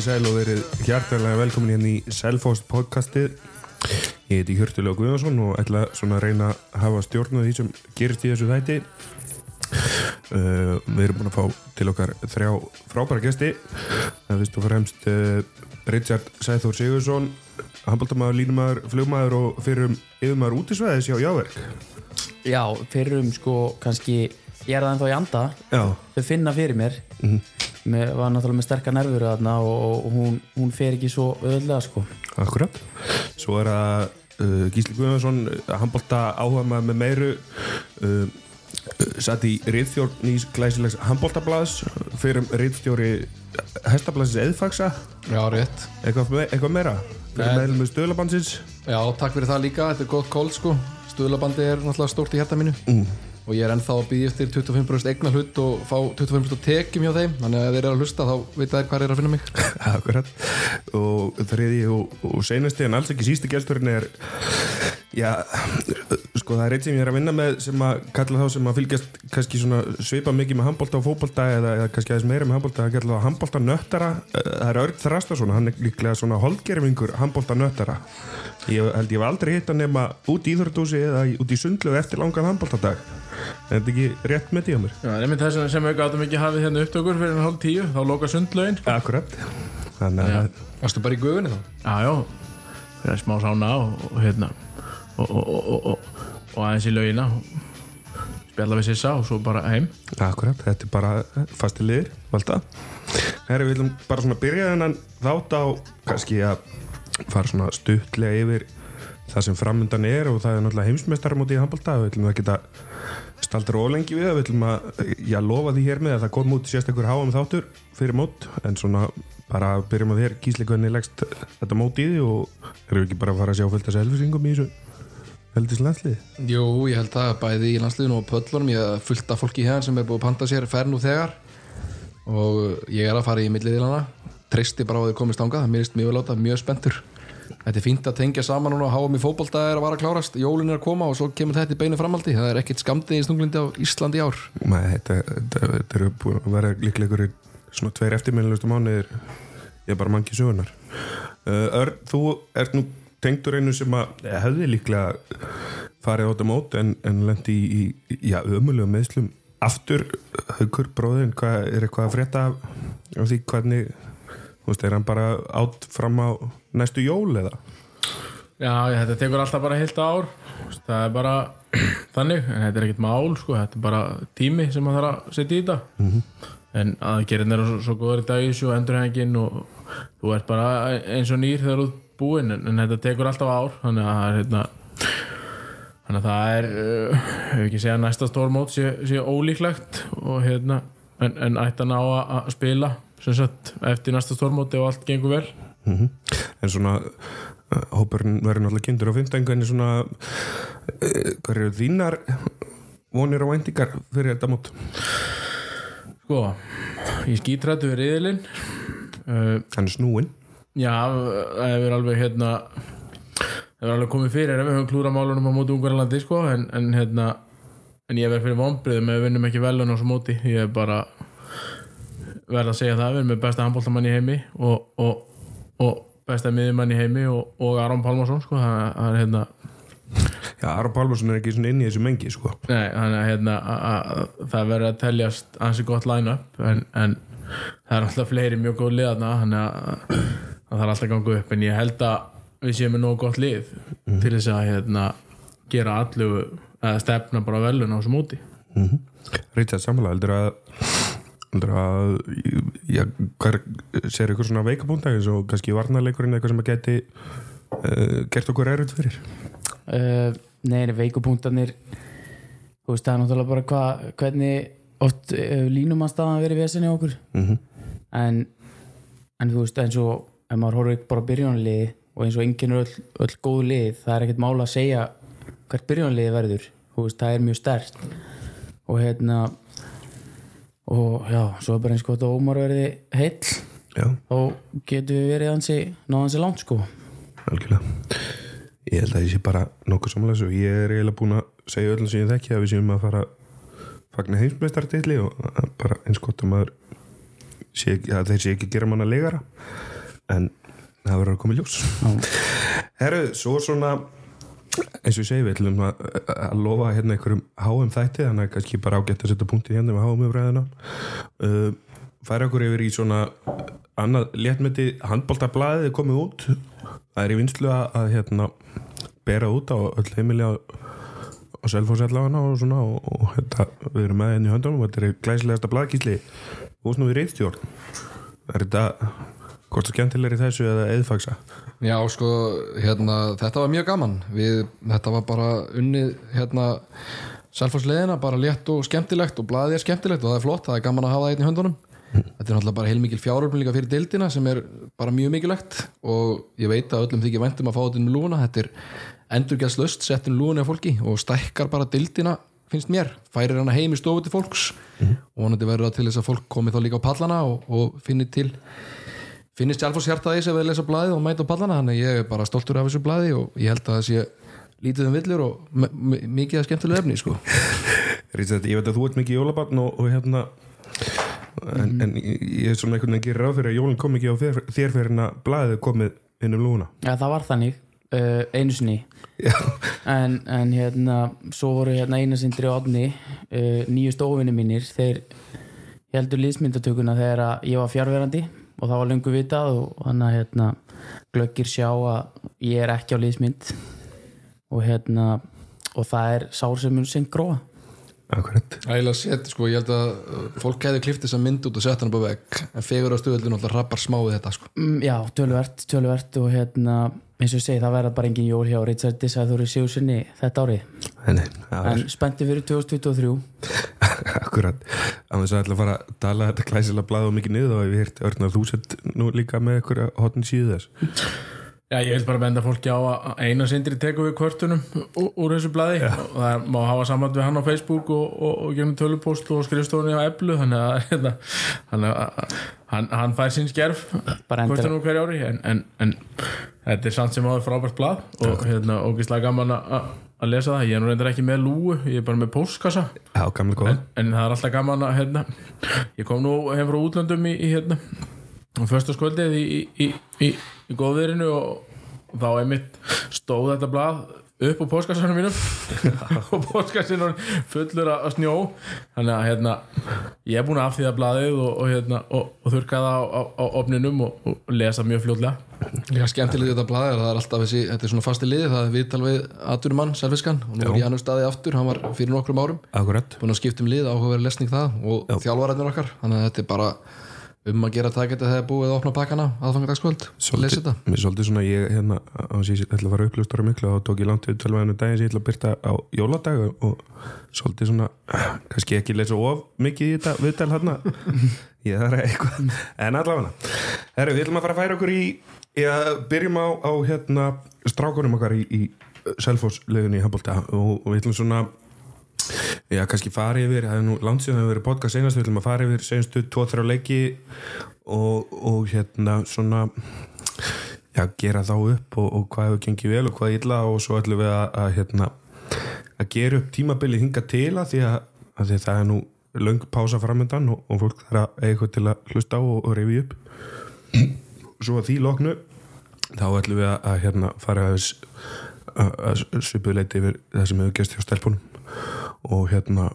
komið í sæl og verið hjartalega velkomin hérna í Selfost podcastið. Ég heiti Hjörtulega Guðvarsson og ætla svona að reyna að hafa stjórn á því sem gerist í þessu þætti. Uh, Við erum búin að fá til okkar þrjá frábæra gesti. Það fyrst og fremst uh, Richard Sæþór Sigursson handbóltamæður, línumæður, flugmæður og fyrir um yfirmæður útisvæðis hjá Jáverk Já, fyrir um sko kannski ég er það ennþá í anda. Já, þau finna fyrir mér. Mhm. Mér var náttúrulega með sterkar nervur þarna og, og hún, hún fer ekki svo öðlega sko akkurat Svo er það uh, Gísli Guðvarsson handbólta áhuga maður með meiru uh, satt í riðþjórn í glæsilegs handbóltablaðs fyrir um riðstjóri hestablaðsins eðfaksa Já, rétt. eitthvað, me eitthvað meira fyrir meðlum með stöðlabandsins Já, takk fyrir það líka. Þetta er gott kól, sko. Stuðlabandi er náttúrulega stórt í hjarta mínu. Mm. Og ég er ennþá að býða eftir 25% eigna hlut og fá 25% tekjum hjá þeim. Þannig að þeir eru að hlusta þá veit þær hvað er að finna mig. Akkurat og þriði og, og seinasti en alls ekki sísti gesturinn er já, sko það er eitt sem ég er að vinna með sem að kalla þá sem að fylgjast kannski svona svipa mikið með handbólta og fótbólta eða, eða kannski aðeins meira með handbólta það kalla þá handbólta nöttara það er Örn Þrastason, hann er líklega svona holdgerfingur handbólta nöttara ég held ég hef aldrei hitt hann nema út í Íþrórdúsi eða út í sundlu eftir langan handbóltadag er þetta ekki rétt með því á mér? Já, nefnir þess að sem við gátum ekki hafið hérna upptökur fyrir en hálf tíu, þá loka sundlaugin sko. Akkurat þannig að Varstu bara í gufunni þá? Já, já, fyrir að smá sána og, og hérna og, og, og, og, aðeins í laugina spjalla við sissa og svo bara heim Akkurat, þetta er bara fasti liðir, valda. Herri, við viljum bara svona byrja þennan þátt á kannski að fara svona stuttlega yfir það sem framundan er og það er náttúrulega heimsmeistaramóti í handbólta við ekki að staldra ólengi við við viljum að, já, lofa því hér með að það kom út sérstakur háum þáttur fyrir mót, en svona bara byrjum að þér gísli hvernig leggst þetta mót í því og erum við ekki bara að fara að sjá fullt að selvisingum í þessu heldis landslið? Jú, ég held að bæði í landsliðinu og pöllunum ég hef fullt af fólki hérna sem er búið að panta sér fer nú þegar. Og ég er að fara í milliðilana treysti bara á því komist ánga, það mérist mjög láta mjög spenntur. Þetta er fínt að tengja saman núna háum í fótbolta er að vara að klárast, jólin er að koma og svo kemur þetta í beinu framaldi, það er ekkit skamdið í snunglindi á Íslandi ár. Nei, þetta, þetta, þetta eru búin að vera líklega ykkur svona tveir eftirminnilegustu mánuðir. Ég er bara mangi sögunar uh, Örn, þú ert nú tengdur einu sem að eh, hefði líklega farið á þetta mót en, en lendi í, í já, ömulega meðslum aftur, haugur bróðin hvað, er eitthvað að frétta af því hvernig þú veist, er hann bara átt fram á næstu jól eða? Já, þetta tekur alltaf bara heilt ár. Það er bara þannig en þetta er ekkert mál, sko, þetta er bara tími sem maður þarf að setja í þetta. En aðgerðin er svo, svo góður í dag í þessu og endurhengin og þú ert bara eins og nýr þegar þú ert búinn en, en þetta tekur alltaf ár. Þannig að það er hérna þannig að það er uh, ef ekki segja að næsta stórmót sé, sé ólíklegt og hérna en, en ætti að ná að spila sem sagt eftir næsta stórmóti og allt gengur vel. Mm En svona uh, hópurinn verður náttúrulega kynntur á fimmtængu en svona uh, hvað eru þínar vonir og væntingar fyrir þetta mót? Sko, ég skítrættu við riðilinn. Uh, Hann er snúinn. Já, það hefur alveg hérna það hefur alveg komið fyrir ef við höfum klúra málunum á móti Ungarlandi sko, en, en hérna en ég verð fyrir vonbriðum ef við vinnum ekki vel á þessu móti. Ég er bara verð að segja það, við erum með besta handbóltamann í heimi og, og, og besta miðjumann í heimi og, og Aron Pálmarsson sko, það, er hérna Já, Aron Pálmarsson er ekki inn í þessu mengi sko. Nei, þannig að hérna, að- að- það verður að teljast ansi gott line-up en, en það er alltaf fleiri mjög góð liðarna þannig að það þarf alltaf að ganga upp en ég held að við séum með nógu gott lið til þess að hérna, gera allu eða stefna bara velun á þessu móti. Mm -hmm. Richard að heldur að já, hver, sér ykkur svona veikabúnda eins og kannski varnarleikurinn eitthvað sem að geti uh, gert okkur erut fyrir? Uh, Nei, veikupunktarnir þú veist, það er náttúrulega bara hva, hvernig oft uh, línum að staðan verið vesinni á okkur. Mm -hmm. en, en þú veist, eins og ef maður horfir bara á byrjunarliði og eins og enginn er öll, öll góð lið það er ekkert mála að segja hvert byrjunarliði verður. Þú veist, það er mjög stert og hérna og já, svo er bara eins gott að Ómar verði heill Já, þá getum við verið ansi náðan sér langt sko. Algjörlega. Ég held að ég sé bara nokkuð samlega svo ég er eiginlega búin að segja öllum sem ég þekki að við séum að fara fagna heimsmeistartilli og bara eins gott að maður sé ekki, að þeir sé ekki gera manna legara en það verður að koma í ljós. Herru, svo svona eins og ég segi við ætlum að, að lofa hérna einhverjum háum þætti þannig að kannski bara ágætt að setja punkti hérna með háum umræðina uh, færa okkur yfir í svona annað léttmeti. Handbóltablaðið komið út. Það er í vinslu að, að hérna bera út á öll heimili á, á selfósellagana og svona og, og hérna, við erum með henni í höndunum. Og þetta er glæsilegasta blaðkísli og svona við reyðstjórn er þetta hvort það skemmtilegri þessu eða eðfagsa Já, sko, hérna, þetta var mjög gaman. Við, þetta var bara unnið hérna, selfhásleðina bara létt og skemmtilegt og blaðið er skemmtilegt og það er flott, það er gaman að hafa það einn í höndunum. Þetta er náttúrulega bara heilmikil fjáröfn líka fyrir deildina sem er bara mjög mikilvægt og ég veit að öllum þykir væntum að fá þetta um lúna, þetta er endurgjastlaust sett um lúna á fólki og stækkar bara deildina finnst mér, færir hana heim í stofu til fólks og vonandi verður það til þess að fólk komi þá líka á pallana og, og finni til finnist sjálfs hjartaði sem við lesa blaðið og mæta á pallana? Þannig að ég er bara stoltur af þessu blaði og ég held að það sé lítið um villur og mikið að skemmtilega efni sko. Rísett, ég veit að þú ert mikið jólabarn og, og hérna en, en ég er svona einhvern veginn gerir ráð fyrir að jólinn kom ekki á þér, þér fyrir en að blaðið er komið inn um lúna. Já, það var þannig uh, einu sinni. En, en hérna svo voru hérna eina sindri odni uh, nýju stofinni mínir þeir heldur liðsmyndatökuna þegar að ég var fjárverandi og það var löngu vitað og hann að hérna glöggir sjá að ég er ekki á liðsmynd. Og hérna og það er sár sem mun sinn gróa Akkurat. Ægilega set, sko, ég held að uh, fólk hefði klift þess að mynd út og sett hann upp á vegg. En fegur á stuðöldinu alltaf rappar smá við þetta sko. mm, Já, tölvert, tölvert og hérna eins og ég segi það verða bara engin jól hjá Richard Disæður í Sigursinni þetta árið. Nei, það en spennti fyrir 2023 Akkurat, á þess að ætla að fara að tala þetta glæsilega blað og mikið niður og ég hýrt örn að þú sett nú líka með ykkur hotn síðu þess Já, ég vil bara benda fólki á að eina sindri tekur við kvörtunum úr, þessu blaði. Og það má hafa samband við hann á Facebook og, og, og gerum tölupóst og skrifstofunni á Eblu þannig að, hérna, þannig að hann, hann fær sín skerf kvörtunum hverju ári en, en, en þetta er samt sem áður frábært blað og hérna, ógislega gaman að að lesa það, ég er nú reyndar ekki með lúu ég er bara með póstkassa. Já, gamla góða en, en það er alltaf gaman að hérna, ég kom nú heim frá útlöndum í, í hérna á föstaskvöldið í, í, í, í, góðverinu og þá einmitt stóð þetta blað upp á póskassanum mínum. Og póskassin var fullur af af snjó. Þannig að hérna ég er búin að afþýða blaðið og, og, hérna, og, og þurrka það á, á, á opninum og, og lesa mjög fljótlega. Líka skemmtilega þetta blaði er að það er alltaf þessi, þetta er svona fasti liði, það er viðtal við aturumann, Selvfiskan, og nú er ég hann um staði aftur, hann var fyrir nokkrum árum, Akkurat. Búin að skipta um lið, áhugaverið lesning það og þjálfararnir okkar, þannig að þetta er bara um að gera geta þegar búið að opna pakkana aðfangardagskvöld, lesa þetta. Mér er svolítið svona, ég hérna, á ég ætla að fara að uppljóstra miklu og tók ég langt við tölvæðinu daginn sem ég ætla að byrta á jóladag og svolítið svona, kannski ekki lesa of mikið í þetta viðtal hérna ég þarf eitthvað, en allavega Herru, við ætlum að fara að færa okkur í já, byrjum á, á hérna strákunum okkar í, í Hambolta og, og við ætlum svona Já, kannski fara yfir, það er nú langt síðan það hefur verið podcast einast, við ætlum að fara yfir senstu 2-3 leiki og, og hérna svona já, gera þá upp og, og hvað hefur gengið vel og hvað illa og svo ætlum við að, að hérna að gera upp tímabilið hinga til að því að, að því það er nú löng pása framöndan og, og fólk þarf að eiga eitthvað til að hlusta á og, reyfi upp. Svo að því loknu þá ætlum við að, að hérna fara að, að, að svipuleiti yfir það sem hefur gæst hjá stelpunum og hérna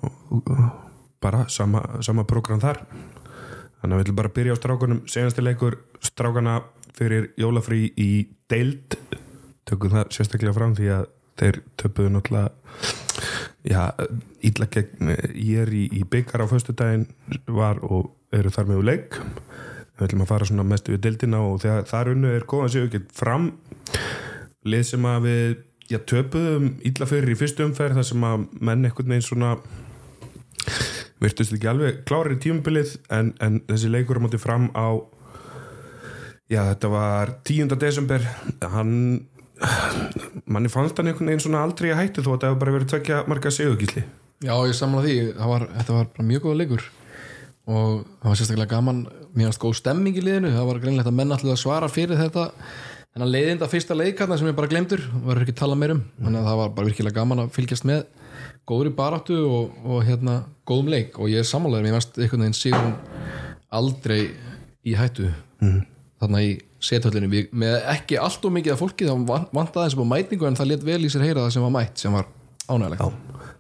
bara sama, sama program þar. Þannig að við ætlum bara að byrja á strákunum. Senasti leikur strákana fyrir jólafrí í deild. Tökum það sérstaklega fram því að þeir töpuðu náttúrulega já, ítla gegn ég er í, í byggar á föstudaginn var og eru þar með úr leik. Við ætlum að fara svona mest við deildina og þegar þar unnu er góðan séu ekki fram. Lið sem að við já, töpuðum illa fyrir í fyrstu umferð þar sem að menn einhvern veginn svona virtust ekki alveg klárir í tímabilið en, en þessi leikur á móti fram á já þetta var 10. desember. Hann manni fannst hann einhvern veginn svona aldrei að hættu þó að það hefur bara verið tvekja marga segugísli Já, ég samla því, var, þetta var bara mjög góða leikur. Og það var sérstaklega gaman varst góð stemming í liðinu. Það var greinlegt að menn allir að svara fyrir þetta en að leiðinda fyrsta leikarna sem ég bara glemdur var ekki tala meir um þannig að það var bara virkilega gaman að fylgjast með. Góðri baráttu og, og hérna góðum leik. Og ég sammálaður, mér varst einhvern veginn Sigrun aldrei í hættu. Þarna í sethöllinu. Með ekki allt og mikið af fólki þá van- vantaði eins og mætningu en það let vel í sér heyra það sem var mætt sem var ánægilegt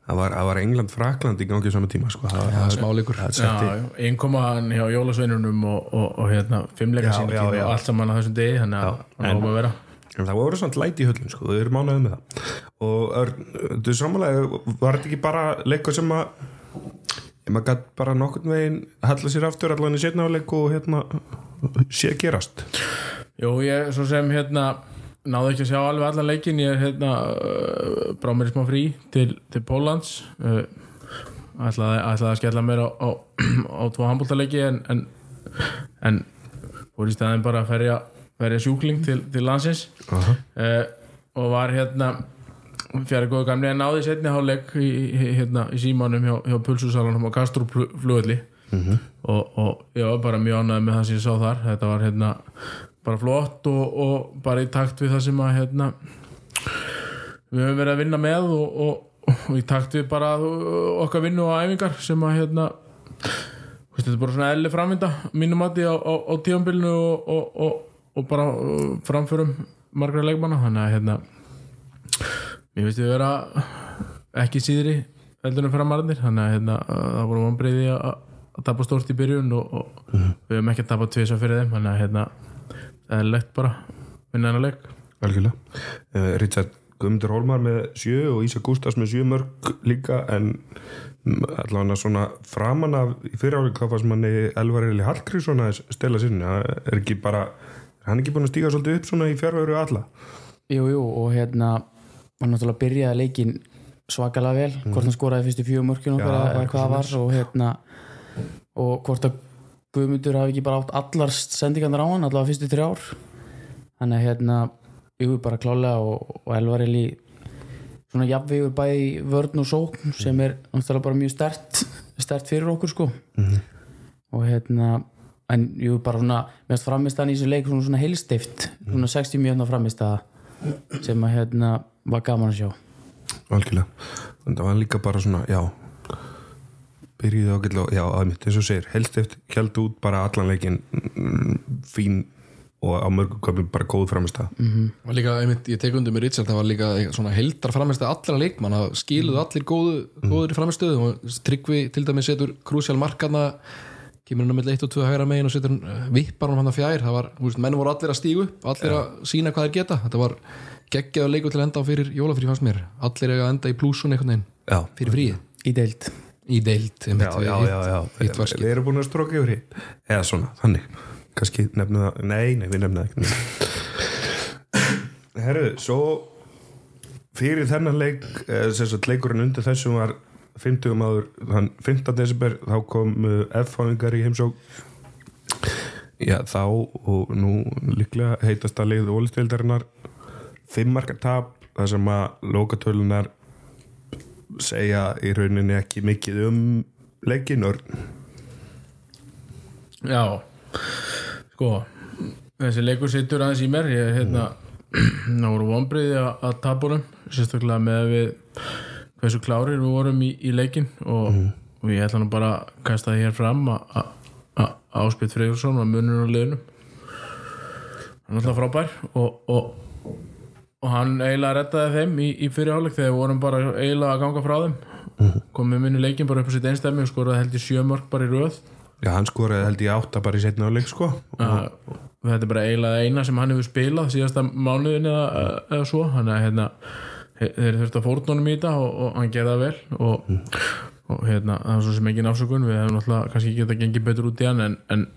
það var, var England Frakland í gangi á sama tíma sko. það, það er smáleikur Já, setti, já, innkomaðan hjá jólasveinunum og, og, og hérna, fimmleika já. og allt saman á þessum degi þannig að það má að vera. En það voru svona læti í höllum sko, þau eru mánuðið með það. Og Örn, þú er samanlega var þetta ekki bara leikur sem að maður gætt bara nokkurn veginn hella sér aftur allan í setna áleik og hérna sé gerast? Jú, ég svo sem hérna náðu ekki að sjá alveg allan leikin ég er hérna uh, brá mér smá frí til, til Póllands. Uh, ætlaði, ætlaði að skella mér á, á, á tvo handbóltaleiki en, en, en fór í staðin bara að ferja, ferja sjúkling til, til landsins. Uh, og var hérna fjara góðu gamli en náði setni hálfleik í, hérna, í símanum hjá, hjá Pulsusalanum á Kastrup flugölli og, og ég var bara mjög ánægð með það sem ég sá þar. Þetta var hérna bara flott og, og bara í takt við það sem að hérna við höfum verið að vinna með og, og, og í takt við bara okkar vinnu og æfingar sem að hérna veist, þetta er bara svona eðli framvinda mínum mati á, á, á tíðanbylnu og, og, og, og bara uh, framförum margra leikmanna. Þannig að hérna mér finnst við vera ekki síðri heldur en framarðinir þannig að hérna, það voru vonbreiði að að tapa stórt í byrjun og, og við höfum ekki að tapa tvisa fyrir þeim. Þannig að er lett bara. Vinna hennar leik. Algjörlega. Uh, Richard Guðmundur Hólmar með sjö og Ísa Gústafs með sjö mörg líka en allavega svona framan af í fyriráleik þá fannst manni Elvar Eli Hallgrímsson að stela sinni Það er ekki bara er hann ekki búin að stíga svolítið upp svona í fjárveru alla? Jú, jú, og hérna var náttúrulega byrjaði leikin svakalega vel hvort hann skoraði mörkjum Já, eða eitthvað hvað var og hérna og hvort að Guðmundur hafi ekki bara átt allar sendingarnar á hann allavega fyrstu þrjár. Þannig að hérna jú, bara klálega og, og Elvar Eli svona jafnvegur bæði vörn og sókn sem er náttúrulega bara mjög stert stert fyrir okkur sko. Og hérna en jú bara svona mest framistæðan í þessu leik svona, svona heilstift svona 60 mjögna framistæða sem að hérna var gaman að sjá. Algjörlega. En það var líka bara svona, já byrjuði ágætlega, já, aðmitt eins og segir, helst eftir held út bara allan leikin mm, fín og á mörgum köflum bara góð framist að var líka, einmitt, ég tek undir með Richard það var líka svona heldar framistæð allra leikmann það skiluðu allir góðu, góður í framistöðu og Tryggvi til dæmis setur krúsjál markarna kemur hann með 1 og 2 hægra megin og setur hann vippar hann hann fjær. Það var, þú veist, menn voru allir að stígu upp allir að sína hvað þeir geta. Þetta var geggjaðu leikur til að enda á fyrir jólafrí fannst mér. Allir eiga að enda í plúsun veginn já, fyrir fríið. Í deild í deild já, já, já. Við erum búin að stróka yfir eða svona, þannig kannski nefnum það, nei, nei, við nefnum það ekki Herru, svo fyrir þennan leik eh, sagt leikurinn undir þessum var 50 maður, þann 15. desember þá kom F-fáingar í heimsók já, þá og nú líklega heitast að leið ólistvildarinnar fimmarka tap þar sem að lokatölunar segja í rauninni ekki mikið um leikin örn. Já, sko þessi leikur sittur aðeins í mér. Ég er hérna það voru vonbriði að, tapurum sérstaklega með við hversu klárir við vorum í, í leikin og, og ég ætla nú bara að kasta það hér fram að- Áspjöld Freyrsson var munur á liðnum. Hann er alltaf frábær og, og, og hann eiginlega reddaði þeim í, í fyrirháleik þegar við vorum bara eiginlega að ganga frá þeim. Komið minni leikin bara upp á sitt einstæmi og skoraði held ég sjö mörg bara í röð. Já, hann skoraði held ég átta bara í setna áleik sko. Og þetta er bara eiginlega eina sem hann hefur spilað síðasta mánuðin eða, eða svo. Hann er hérna þeir þurftu að fórna honum í þetta og, og hann gerði það vel. Og, og hérna það var svo sem engin afsökun. Við hefum náttúrulega kannski geta gengið betur út í hann en, en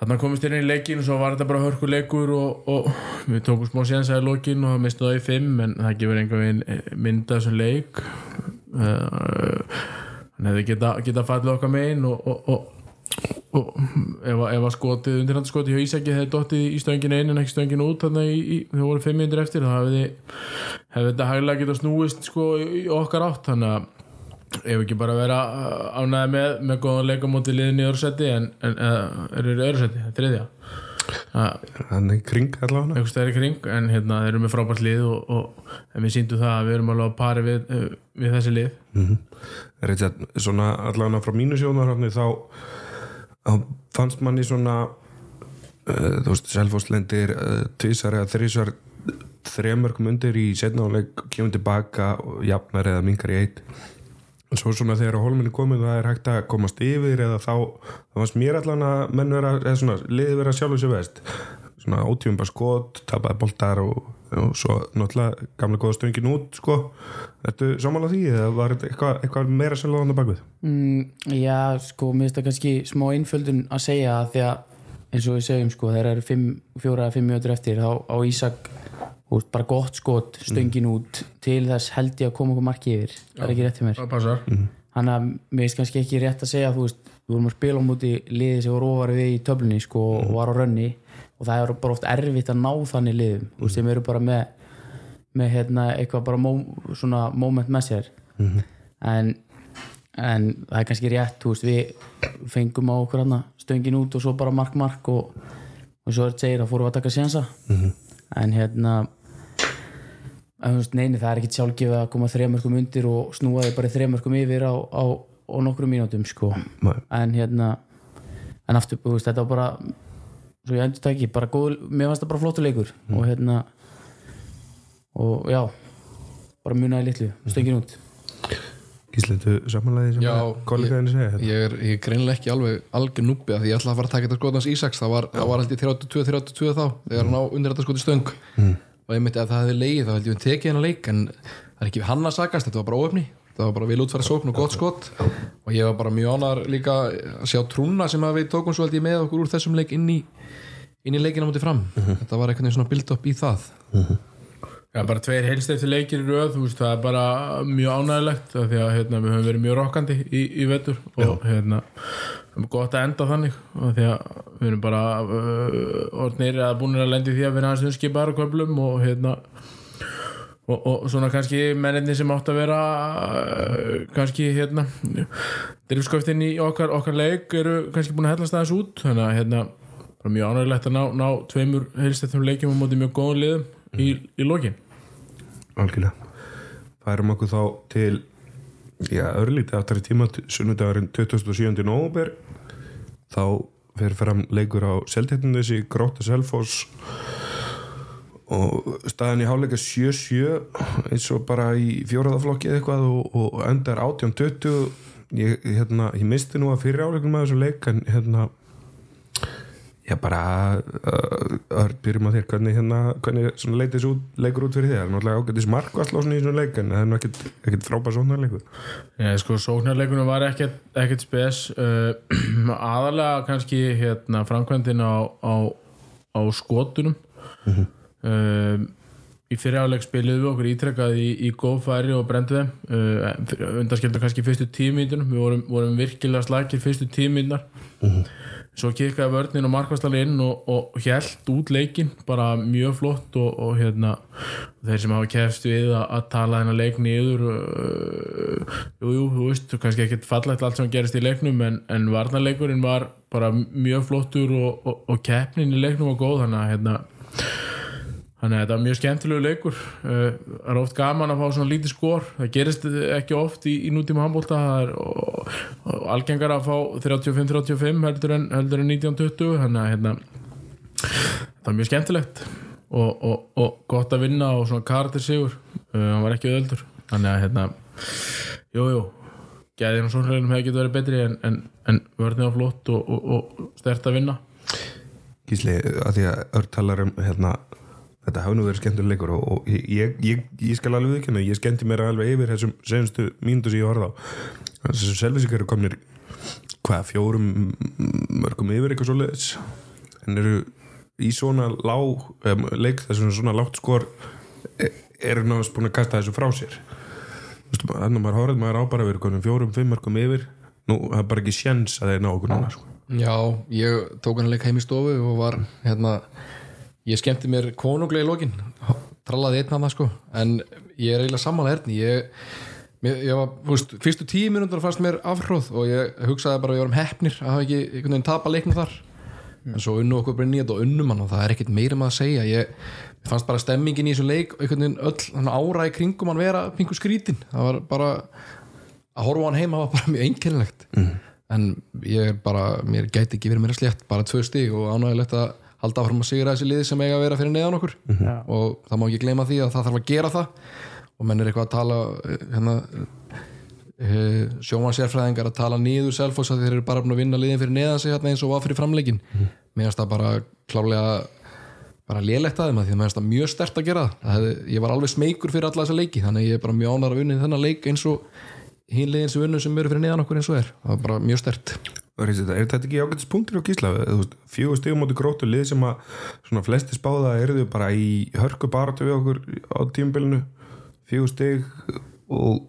þarna komist inn í leikin og svo var þetta bara hörku leikur og, og við tókum smá séðan í lokin og það í fimm en það gefur einhver veginn mynda þessum leik. Uh, hann hefði geta, geta fallið okkar megin og, og, og, ef, að- ef að skotið undirhandaskotið hjá Ísaki hefði dottið í stöngin einu en ekki stöngin út þannig í, þau voru fimm minnir eftir þá hefði, hefði þetta hæglega getað snúist sko okkar átt. Þannig að ef ekki bara vera ánæði með, með góðan leikamóti liðin í öðru seti en, en eða, eru í öðru seti, þriðja. Að Hann er kring allavega. einhvers stæðir í kring en hérna þeir eru með frábært lið og, og við síndum það að við erum alveg á pari við, við þessi lið. Richard, svona allavega frá mínu sjónarhóttni þá þá fannst manni svona uh, þú veist, Selfosslendir uh, tvisar eða þrísar þremörkum undir í setnáleik kemur tilbaka og jafnar eða mingar í eitt svo svona þegar á holminni komið það er hægt að komast yfir eða þá það fannst mér allan að menn vera eða svona, liði vera sjálfur sér vest svona ótífum bara skot, tapaði boltar og, og svo náttúrulega gamla góða stöngin út sko Ertu samanlega því eða var þetta eitthvað, eitthvað meira selva á bakvið? Mm, já, sko, mér finnst það kannski smá einföldun að segja að því að eins og við segjum, sko, þegar eru fjóra eða fimm mjötur eftir, þá á Ísak úst, bara gott skot, stöngin út. Til þess held ég að koma okkur marki yfir. Það er ekki rétt til mér? það passar. Þannig að mér finnst kannski ekki rétt að segja þú veist, við vorum að spila á móti liði sem var ofar við í töflunni sko, og var á rönni. Og það er bara oft erfitt að ná þannig liðum. Þú veist, þeim eru bara með, með hérna, eitthvað bara mó, svona moment með sér. En, en það er kannski rétt þú veist, við fengum á okkur hana, stöngin út og svo bara mark mark og, og svo er þetta segir að fórum að taka sénsa en hérna en, veist, neini, það er ekki sjálfgefið að koma þremörkum undir og snúa þig bara þremörkum yfir á, á, á nokkrum mínútum sko. Nei. en hérna en aftur, veist, þetta var bara svo ég endur tæki, bara góð mér fannst það bara flottu leikur. Og hérna og já bara munaði litlu, stöngin út. Gísleitu samanlega sem Já, kollegaðinni segja þetta? ég er, ég er greinlega ekki alveg algjör núbi að því ég ætla að fara að taka þetta skotans Ísaks. Það var, var ég 32-32 þá þegar hann á undir þetta skoti stöng og ég myndi að það hefði leið þá held ég að tekið hennar leik en það er ekki við hann að sagast, þetta var bara óöfni það var bara vel útfæra sókn og gott skot. Og ég var bara mjög ánar líka að sjá trúna sem að við tókum svo held ég með okkur úr þessum leik inn í inn í leikina mútið fram. Þetta var veginn svona build up í það. Já, bara tveir heilst eftir leikir í röð þú veist, það er bara mjög ánægilegt af því að hérna, við höfum verið mjög rokkandi í, í vetur. Og hérna það er gott að enda þannig því að við erum bara uh, orðnir að búin að lendi því að vera hans umskipaðar og köflum og hérna og, og svona kannski menninni sem átt að vera uh, kannski hérna drifsköftin í okkar, okkar leik eru kannski búin að hellast aðeins út þannig að hérna bara mjög ánægilegt að ná, ná tveimur heilst eftir leikjum á móti mjög góðum liðum í, í lokin. Algjörlega. Færum okkur þá til já, örlítið aftar í tíma sunnudagurinn 27. november þá fer fram leikur á Seltetnundesi, Gróta Selfoss og staðan í háleika 7-7 eins og bara í fjóraðaflokki eitthvað og, og endar 18-20 ég, hérna, ég misti nú að fyrir áleikum með þessum leik en hérna Já bara uh, byrjum að þér, hvernig, hérna, hvernig leikur út fyrir þér náttúrulega ágættis markvallásni í svona leik en það er nú ekkit frábæð svona leikur Nei, sko, sóknarleikunum var ekkert, ekkert spes. Uh, aðalega kannski hérna, framkvæmdin á, á, á skotunum. Uh, í fyriráleik spiliðum við okkur ítrekkað í, í góð færi og brendu þeim. Uh, undanskildum kannski fyrstu tímítunum við vorum, vorum virkilega slagir fyrstu tímítunar svo kikkaði vörnin og markvastalinn inn og, og hjælt út leikin bara mjög flott og, og hérna þeir sem hafa kefst við að, að tala hennar leik niður uh, jú, jú, þú veist, kannski ekkert fallegt allt sem gerist í leiknum en, en varnarleikurinn var bara mjög flottur og, og keppnin í leiknum var góð þannig að hérna Þannig að þetta er mjög skemmtilegu leikur. Uh, það er oft gaman að fá svona lítið skor. Það gerist ekki oft í, í nútíma handbólta það er og, og algengar að fá 35-35 heldur en, en 19-20 þannig að hérna, það er mjög skemmtilegt og, og, og gott að vinna og svona karakter sigur. Uh, hann var ekki öðuldur þannig að hérna, jú, jú. Gæðin og svona hefði getið verið betri en, en, en vörðin var flott og, stert að vinna. Gísli, að því að Örn talar um hérna, þetta hafi nú verið skemmtileg leikur og, og ég, ég, ég skal alveg viðkynna ég skemmti mér alveg yfir þessum senstu mínútu sem ég horfði á. Þessum selvisíkar eru komnir hvað, fjórum mörgum yfir eitthvað svoleiðis? En eru í svona lág um, leik þessum svona lágt skor e- eru náttúrulega búin að kasta þessu frá sér. Þannig að maður horfði maður á bara við erum fjórum, fimm mörgum yfir. Nú, það er bara ekki sjens að þeir ná okkur núna sko. Já, ég tók hann leik heim í stofu og var hérna ég skemmti mér konunglega í lokin trallaði einn hann sko en ég er eiginlega sammála erni. Ég, mér, ég var, veist, fyrstu tíu minútur fannst mér afhróð og ég hugsaði bara að við varum hefnir að hafa ekki einhvern veginn tapa leiknum þar. En svo unnu okkur bara nýjað og unnum hann og það er ekkert meira með að segja. Ég fannst bara stemmingin í þessu leik einhvern veginn öll ára í kringum hann vera pingu skrítin. Það var bara að horfa hann heima var bara mjög einkennilegt. Mm. en ég er bara, mér gæti ekki verið mér að slétt bara tvö stíg og ánægilegt að halda áfram að sigra þessi liði sem eiga að vera fyrir neðan okkur. Og það má ekki gleyma því að það þarf að gera það. Og menn er eitthvað að tala eh, hérna sjómansérfræðingar að tala nýður selfos að þeir eru bara að vinna liðin fyrir neðan sig hérna eins og var fyrir framleikin mér finnst það bara klárlega bara lélegt að þeim að því að mér finnst það mjög stert að gera það. það hefði, ég var alveg smeykur fyrir alla þessa leiki þannig að ég er bara mjög ánar að vinna þennan leik eins og hinn liðin sem vinnur sem eru fyrir neðan okkur eins og er. Það er bara mjög stert Er þetta, er ekki ágætis punktir á gísla? Fjögur stigum móti grótu lið sem að flesti spáða eru þau bara í hörku baratu við okkur á tímabilinu. Fjögur stig og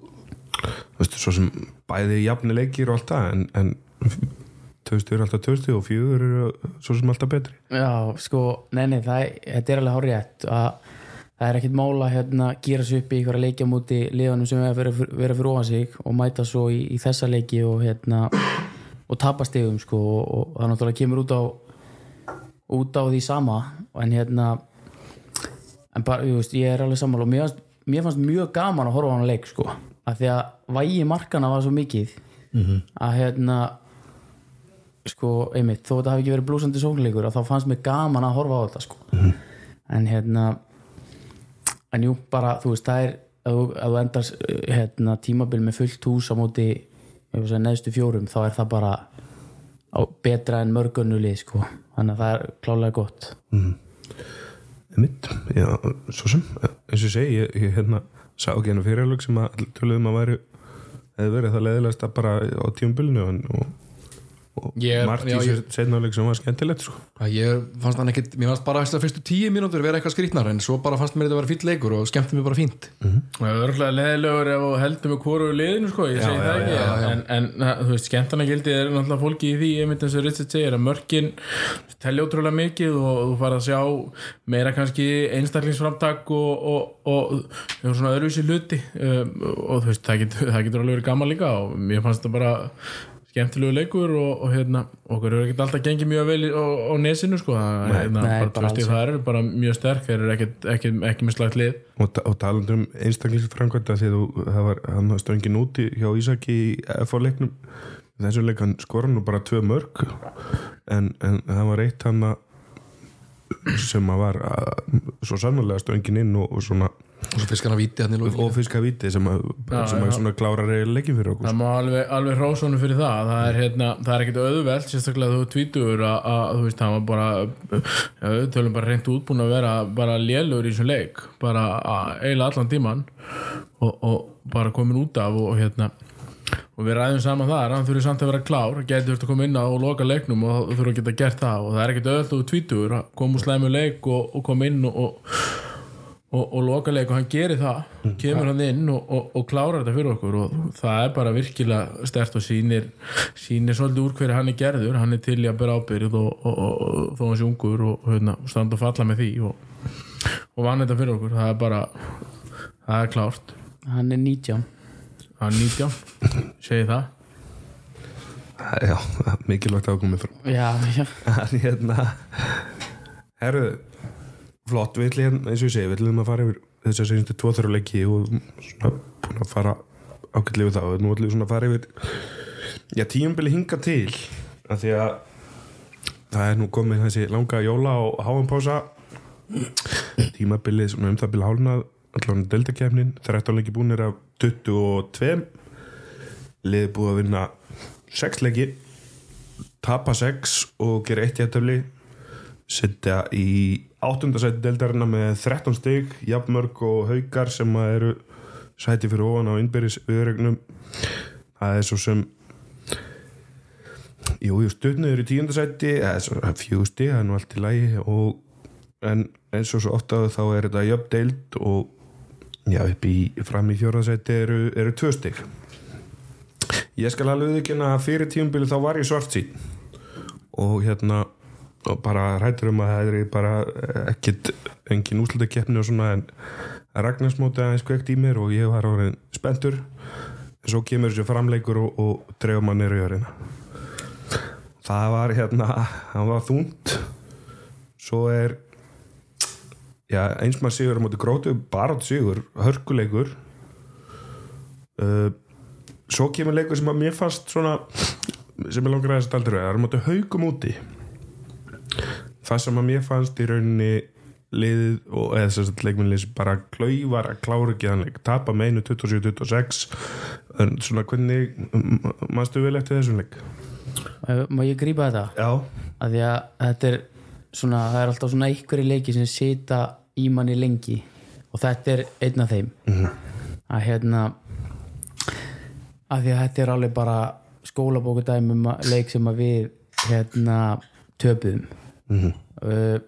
veist, svo sem bæði jafni leikir og allt það en, en stig eru alltaf stig og fjögur eru svo sem alltaf betri. Já, sko, nei, nei, það er, þetta er alveg rétt að það er ekkit mála hérna gera sér upp í ykkur að leikja múti liðanum sem vera fyrir, vera fyrir ofan sig og mæta svo í, í þessa leiki og hérna og tapa stegum sko og, og það náttúrulega kemur út á út á því sama en hérna en bara, ég veist, ég er alveg sammála og mér, fannst- mér fannst mjög gaman að horfa á hann leik sko, af því að vægi markana var svo mikið að hérna sko, einmitt, þó þetta hafi ekki verið blúsandi sóknleikur að þá fannst mér gaman að horfa á þetta sko. en hérna en jú, bara, þú veist, það er ef þú- þú endar hérna, tímabil með fullt hús á móti neðstu fjórum, þá er það bara betra en mörgunnulið sko. þannig að það er klálega gott. Mitt, já, svo sem. Eins og segi, ég, ég hérna sá ekki hennar fyrirlög sem að töluðum að væri hefði verið það leðilegast að bara á tímabilinu en, og, margt í já, setnáleik sem var skemmtilegt sko. að ég fannst hann ekkit, mér fannst bara þessar fyrstu tíu mínútur vera eitthvað skrýtnar en svo bara fannst mér þetta að vera fýll leikur og skemmti mér bara fínt. Það er örgulega leðilegur ef þú heldur með hvoru liðinu sko, ég segi það ekki en, en na, þú veist, skemmtana gildi er náttúrulega fólki í því, ég myndi eins og Richard segir að mörkin telja ótrúlega mikið og þú fara að sjá meira kannski einstaklingsframtak og, og, og, og svona öðruvísi hluti um, og þú veist, það getur, það getur alveg verið gaman líka og mér fannst þetta bara skemmtilegu leikur og, og hérna okkur hefur ekkert alltaf gengið mjög vel á, á nesinu sko, það, hérna, Nei, bara, bara það eru bara mjög sterk þeir eru ekkert, ekki, ekki með slagt lið. Og, og talandi um einstaklingsframkvæmda því þú, það var hann stöngin úti hjá Ísaki í FH leiknum. Þessu leik hann skora nú bara tvö mörg en, en það var eitt hann sem að var að, svo sannlega stöngin inn og, og svona og svo fiskar hann víti og fiska viti sem að, Já, sem að já. svona klárar leikin fyrir okkur. Það má alveg, alveg hrósónu fyrir það. Það er, hérna, það er ekkert auðvelt sérstaklega þú tvítur að, að þú veist, það var bara já, tölum bara reynd útbúin að vera bara lélur í þessum leik bara eiginlega allan tíman og, og bara komin út af og, hérna og við ræðum saman þar, hann þurfi samt að vera klár getur þurft að koma inn á og loka leiknum og þú þurfi að geta gert það. Og það er ekkert auðvelt og tvítur að koma úr slæmu leik og, og koma inn og, og og, lokaleik og hann gerir það kemur hann inn og, og, og klárar þetta fyrir okkur og það er bara virkilega stert og sýnir, sýnir svolítið úr hverju hann er gerður, hann er til í að bera ábyrð og, og, og, og þó hann sé ungur og hérna, standa og falla með því og, og vann þetta fyrir okkur, það er bara það er klárt. Hann er 19 hann er 19, segi það. Já, mikilvægt að komið frá. Já, já, en hérna herru, flott við ætlum, eins og ég segi, við ætlum að fara yfir þess að segjumstu tvo-þrjá leiki og svona búin að fara ágætlega við það. Og nú ætlum við svona að fara yfir já, tíumbili hinga til af því að það er nú komið þessi langa jóla og háanpása. Tímabilið svona um það byrja hálnað allan deltakefnin, 13 leiki búinir af 22 liðið búið að vinna 6 leiki tapa 6 og gera eitt jættöfli setja í áttundasæti deildarinnar með 13 stig jafnmörg og haukar sem eru sæti fyrir ofan á innbyrðis viðregnum það er svo sem jú, jú, stutnið eru í tíundasæti eða fjögur stig, það er nú allt í lægi og en eins og svo oft að þá er þetta jöfn deild og já, upp í fram í fjórðasæti eru, eru tvö stig. Ég skal alveg viðkynna að fyrir tíumbili þá var ég svart sín og hérna og bara rættur um að það er bara ekkit engin úslutakeppni og svona en Ragnarsmóti aðeins kveikt í mér og ég var orðin spenntur. En svo kemur þessi framleikur og, og dreifum hann neyru í örina það var hérna hann var þúnt svo er já, eins maður sigur á móti grótu, bara átt sigur hörkuleikur. Uh, svo kemur leikur sem að mér fannst svona sem ég langar aðeins að daldur við það er mútið haugum úti það sem að mér fannst í rauninni liðið og eða að leikminnlið bara klauvar að klára ekki þannig tapa meinu 27-26 en svona hvernig mannstu vel eftir þessum leik? Má- ég grípa þetta? já, að því að þetta er svona, það er alltaf svona einhverju leiki sem sita í manni lengi og þetta er einn af þeim. Að hérna að því að þetta er alveg bara skólabókudæmi um að- leik sem að við hérna töpuðum. Uh,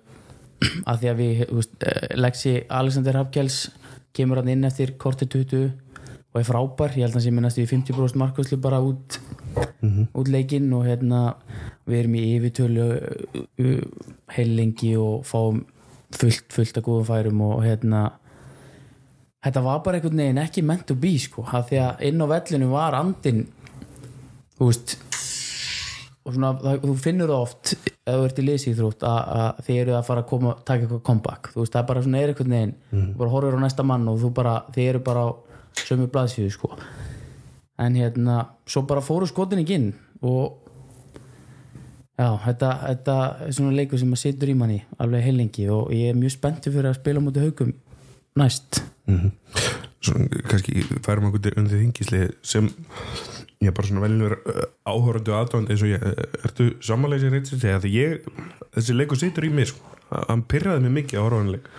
að því að við eh, Lexi Alexander Hafkjáls kemur hann inn eftir korti 20 og er frábær, ég held að hann sé með næstu í 50% markvæslu bara út út leikinn og hérna við erum í yfirtölu uh, heil lengi og fáum fullt, fullt af góðum færum og hérna þetta var bara einhvern veginn ekki meant to be sko, af því að inn á vellinu var andin þú veist og svona, það, þú finnur það oft ef þú ert í liðsýþrótt að, að þið eru að fara að koma, taka eitthvað comeback. Þú veist, það er bara svona er einhvern veginn þú bara horfir á næsta mann og þú bara, þið eru bara á sömu blaðsíðu sko. En hérna, svo bara fóru skotin ekki inn og já, þetta, þetta er svona leikur sem að situr í manni alveg heilengi og ég er mjög spenntur fyrir að spila móti haugum næst. Svona, kannski færum okkur til undir þingisli sem ég er bara svona veljulegur áhörðu aðdáðandi eins og ég, ertu sem segja því ég, þessi leikur situr í mig sko, hann pyrraði mig mikið á horfanleik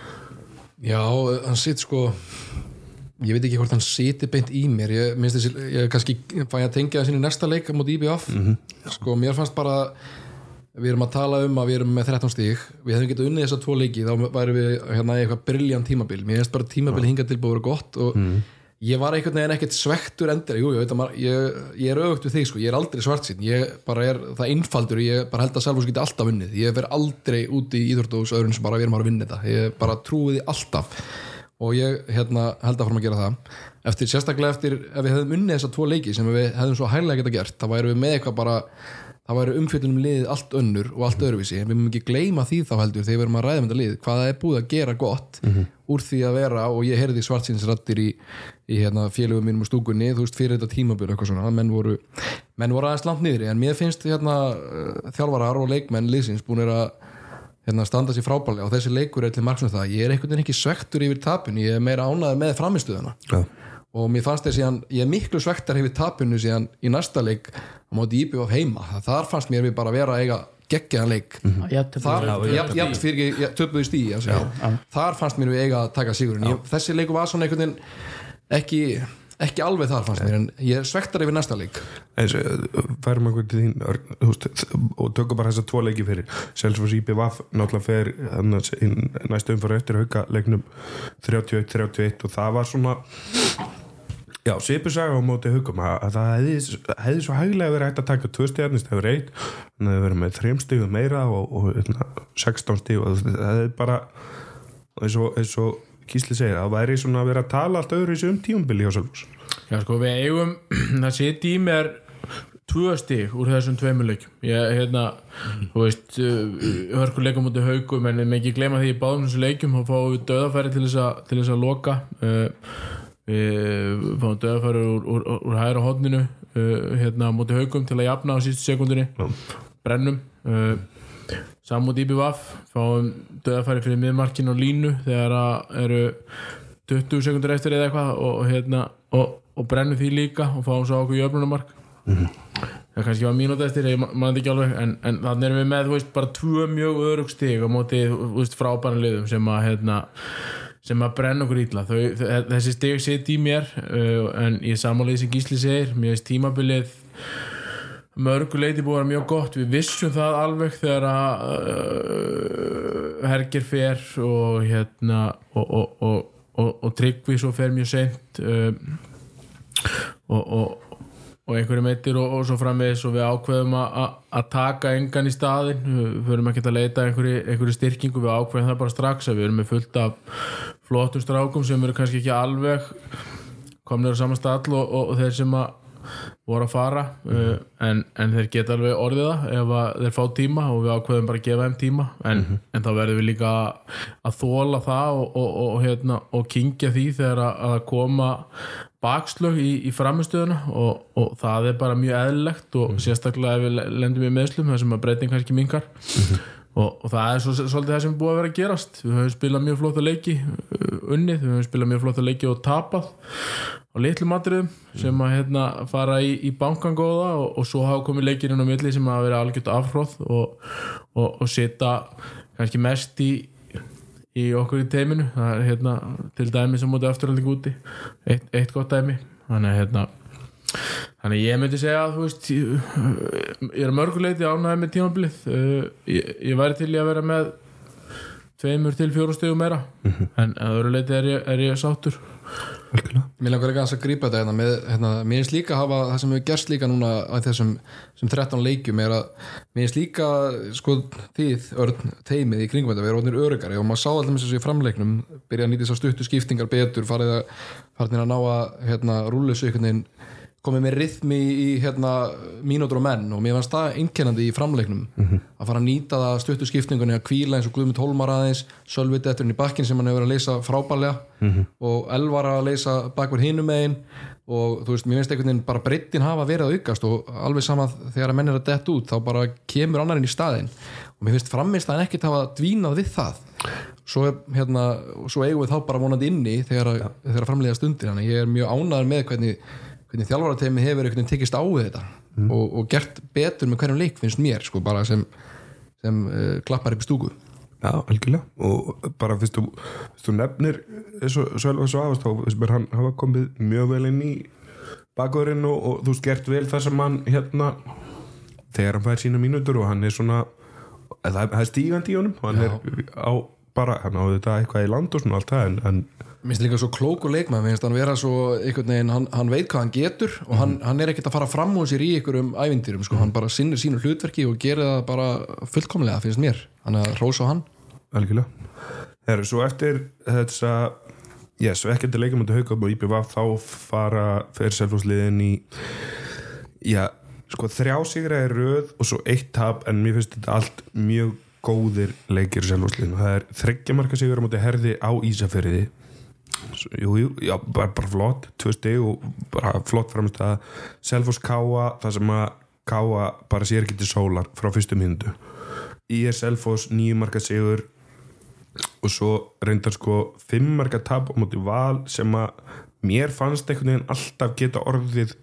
Já, hann sitt sko ég veit ekki hvort hann siti beint í mér. Ég minnst þessi, ég kannski fæ að tengja það sinni næsta leik móti IBF sko, mér fannst bara við erum að tala um að við erum með 13 stík við hefum getað unnið þessa tvo leiki þá væri við hérna í eitthvað briljant tímabil. Mér finnst bara tímabil hingað tilbúið að vera gott og ég var einhvern veginn ekkert svektur endur jú, ég, maður, ég, ég er auðvögt við þig sko, ég er aldrei svart sín ég bara er það einfaldur, ég bara held að Selfoss geti alltaf unnið, ég fer aldrei út í íþórtús öðrun sem bara við erum að vinna þetta. Ég bara trúi því alltaf. Og ég hérna, held að fórum að gera það. Eftir sérstaklega eftir ef við hefðum unnið þessa tvo leiki sem við hefðum svo hærlega geta gert þá værum við með eitthvað bara það væri umfjöldunum liðið allt önnur og allt öðruvísi. En við mögum ekki gleyma því þá heldur þegar við erum að ræða um þetta lið hvað það er búið að gera gott úr því að vera. Og ég heyrði svartsinsrættir í, í hérna, félögum mínum úr stúkunni þú veist fyrir þetta tímabil eitthvað svona. Menn voru, menn voru aðeins langt niður en mér finnst hérna, uh, þjálfarar og leikmenn liðsins búin að hérna, standa sér frábælega og þessi leikur er til margsum það. Ég er einhvern veginn ekki svektur yfir tapin ég er meira ánæður með framistöðuna Já. Og mér fannst þess síðan, ég er miklu svektar hefur tapinu síðan í næsta leik á móti íbjöf heima, þar fannst mér við bara vera að eiga geggjaðan leik. Jafntefli. þar, jafn, fyrir ekki, töpuðu stí þar fannst mér við eiga að taka sigurinn. Ég, þessi leiku var svona einhvern veginn ekki, ekki alveg þar fannst mér en ég svektar yfir næsta leik. Eins og færum okkur til þín og tökum bara þessa tvo leiki fyrir. Selfos IPVaf náttúrulega fer annars, inn, næstu umfara eftir hauka leiknum 31-31 og það var svona já, Sipusaga á móti haugum að, að það hefði, hefði svo hæglega verið hægt að taka tvö stjarnist hefur eitt. En það hefði verið með þrejum stígum meira og, og, og 16 stíg og það hefði bara eins og, eins og Kísli segir, það væri svona að vera að tala allt öðru í þessum tíumbili hjá Selfos Já sko við eigum það sitt í mér tvö stig úr þessum tveimur leikjum. Ég hérna, þú veist uh, hörkur leikum út í haugum en ekki gleyma því í báðum þessu leikjum þá fáum við döðafæri til þess að, til þess að loka. Uh, við fáum döðafæri úr, úr, úr hægra hodninu uh, hérna á móti haugum til að jafna á sístu sekundinni brennum uh, samúti IBVF fáum döðafæri fyrir miðmarkin og línu þegar að eru 20 sekundur eftir eða eitthvað og, hérna, og, og brennum því líka og fáum svo okkur jöfnumark það kannski var mínúti eftir ég man þetta ekki alveg en, en þannig erum við með veist, bara tvö mjög örug stig á veist, frábæna liðum sem að hérna, sem að brenna okkur ítla þessi stig sitt í mér uh, en ég samanlega sem Gísli segir. Mér veist tímabilið mörgu leiti búið að vera mjög gott. Við vissum það alveg þegar að uh, Herger fer og hérna og, og, og, og, Tryggvi svo fer mjög seint uh, og, og, einhverju meittir og, og svo framvegis og við ákveðum að- taka engan í staðin við förum ekki að leita einhverju, einhverju styrkingu við ákveðum það bara strax að við erum með fullt af flottum strákum sem eru kannski ekki alveg komnir á saman stall og, og, og þeir sem að voru að fara uh, en, en þeir geta alveg orðið það ef þeir fá tíma og við ákveðum bara að gefa þeim tíma. En, en þá verðum við líka að þóla það og, og, og, hérna, og kingja því þegar að koma bakslög í, í framistöðuna og, og það er bara mjög eðlilegt og sérstaklega ef við lendum í meðslum þar sem að breyting kannski mingar og, og það er svo, svolítið það sem er búið að vera að gerast. Við höfum spilað mjög flóta leiki uh, unnið, við höfum spilað mjög flóta leiki og tapað á litlu matriðum sem að hérna, fara í, í bankangóða og, og svo hafa komið leikir inn á milli sem að vera algjört afhróð og, og, og setja kannski mest í í okkur í teiminu. Það er hérna til dæmi sem mútið afturhalding úti. Eitt, eitt gott dæmi. Þannig hérna þannig ég myndi segja að þú veist ég, er mörguleiti ánæði með tímabilið. Uh, ég, ég væri til að vera með tveimur til fjóru stegum meira. En að öðru leiti er ég, er ég algjörlega Mér langar ekki að grípa þetta hérna, með, hérna, mér finnst líka að hafa það sem hefur gerst líka núna að þessum sem 13 leikjum er að mér finnst líka sko þið, örn, teimið í kringum þetta, við erum orðinir örugari og maður sá alltaf með þessu í framleiknum byrja að nýta þess að stuttu skiptingar betur farið að, farið að ná að hérna, rúlu þessu einhvern veginn komið með rithmi í hérna, mínútur og menn og mér fannst það einkennandi í framleiknum. Að fara að nýta það stuttu skiptingunni að kvíla eins og Guðmund Hólmar aðeins Sölviti eftir henni í bakkin sem hann hefur verið að leysa frábælega og Elvar að leysa bakverð hinum megin og þú veist, mér finnst einhvern veginn bara breyttin hafa verið að aukast og alveg sama þegar að menn er að dett út þá bara kemur annarinn í staðinn. Og mér finnst frammist að ekkert hafa dvínað við það. Svo, hérna, svo eigum við þá bara vonandi inni þegar, að- þegar framlega stundir að ég er mjög ánæður með hvernig, hvernig þjálfarateimi hefur einhvern veginn tekist á við þetta og, og gert betur með hverjum leik finnst mér sko, bara sem, sem uh, klappar upp stúku. Já, algjörlega. Og bara fyrst þú, fyrst þú nefnir svo, svo, svo afast þá finnst mér hann hafa komið mjög vel inn í bakverðin og, og þú gert vel það sem hann hérna þegar hann fær sína mínútur og hann er svona það er, það er stígandi í honum. Hann Já. er á bara, hann á þetta eitthvað í land og svona allt það en, en Mér finnst líka svo klókur leikmann, mér finnst hann vera svo einhvern veginn, hann, hann veit hvað hann getur og hann, hann er ekkert að fara fram úr sér í einhverjum ævindýrum, sko, hann bara sinnir sínu hlutverki og gerir það bara fullkomlega finnst mér, hann er að rósa á hann. Það eru svo eftir þess að já, svo ekki til leikum undir haugum og IPVF þá fara fyrir selfhúsliðin í já, sko þrjá sigra er röð og svo eitt tap en mér finnst þetta allt mjög góðir leikir selfhúsliðin það er Ísafjörði jú, já, bara, bara flott tvö stig og bara flott framist að Selfoss Káa, það sem að Káa bara sér ekki til sólar frá fyrstu myndu í er Selfoss nýjumarka sigur og svo reyndar sko fimmarka tap á móti val sem að mér fannst einhvern veginn alltaf geta orðið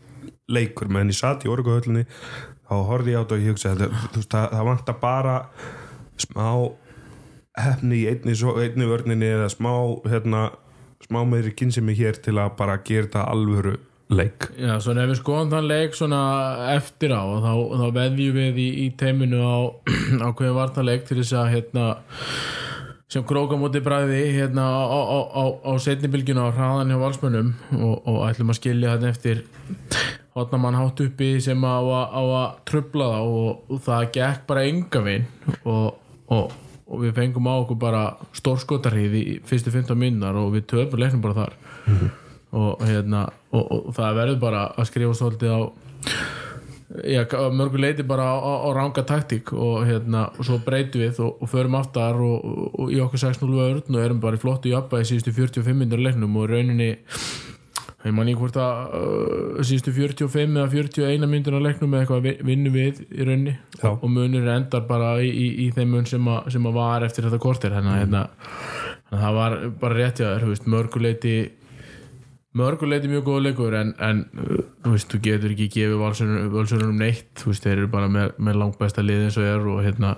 leikur. Meðan ég satt í orguhöllinni þá horfði ég á þetta og ég hugsa það, það, það, það vantar bara smá hefni í einni, einni vörninni eða smá hérna, smá meiri kynnsemi hér til að bara gera þetta alvöru leik. Já, svona ef við skoðum þann leik svona eftir á þá, þá veðjum við í, í teiminu á, á hverju var það leik til þess að hérna sem króka múti bræði hérna á, á, á, á setnibilginu á hraðan hjá valsmönnum og, og ætlum að skilja þetta eftir hotnamann hátt uppi sem á, að- trubla þá og, og það gekk bara enga vinn og, og, og við fengum á okkur bara stórskotarhið í fyrstu 15 minnar og við töfum leiknum bara þar. Og, hérna, og, og það verður bara að skrifa svolítið á já, mörgu leiti bara á, á, á ranga taktík og hérna og svo breytum við og, förum aftar og, í okkur 6-0 vörn og erum bara í flottu jafnbæði síðustu 45 minnur leiknum og rauninni ég man ekki hvort að uh, síðustu 45 eða 41 minnur á leiknum eða eitthvað vi- vinnum við í rauninni. Já. og munur endar bara í, í, í þeim mun sem, að- sem að var eftir þetta kortir þannig að hérna, þannig að það var bara rétt veist, mörguleiti mörguleiti mjög góð leikur en, en þú veist, þú getur ekki gefið valsörunum neitt, þú veist, þeir eru bara með, með langt besta lið eins og er og hérna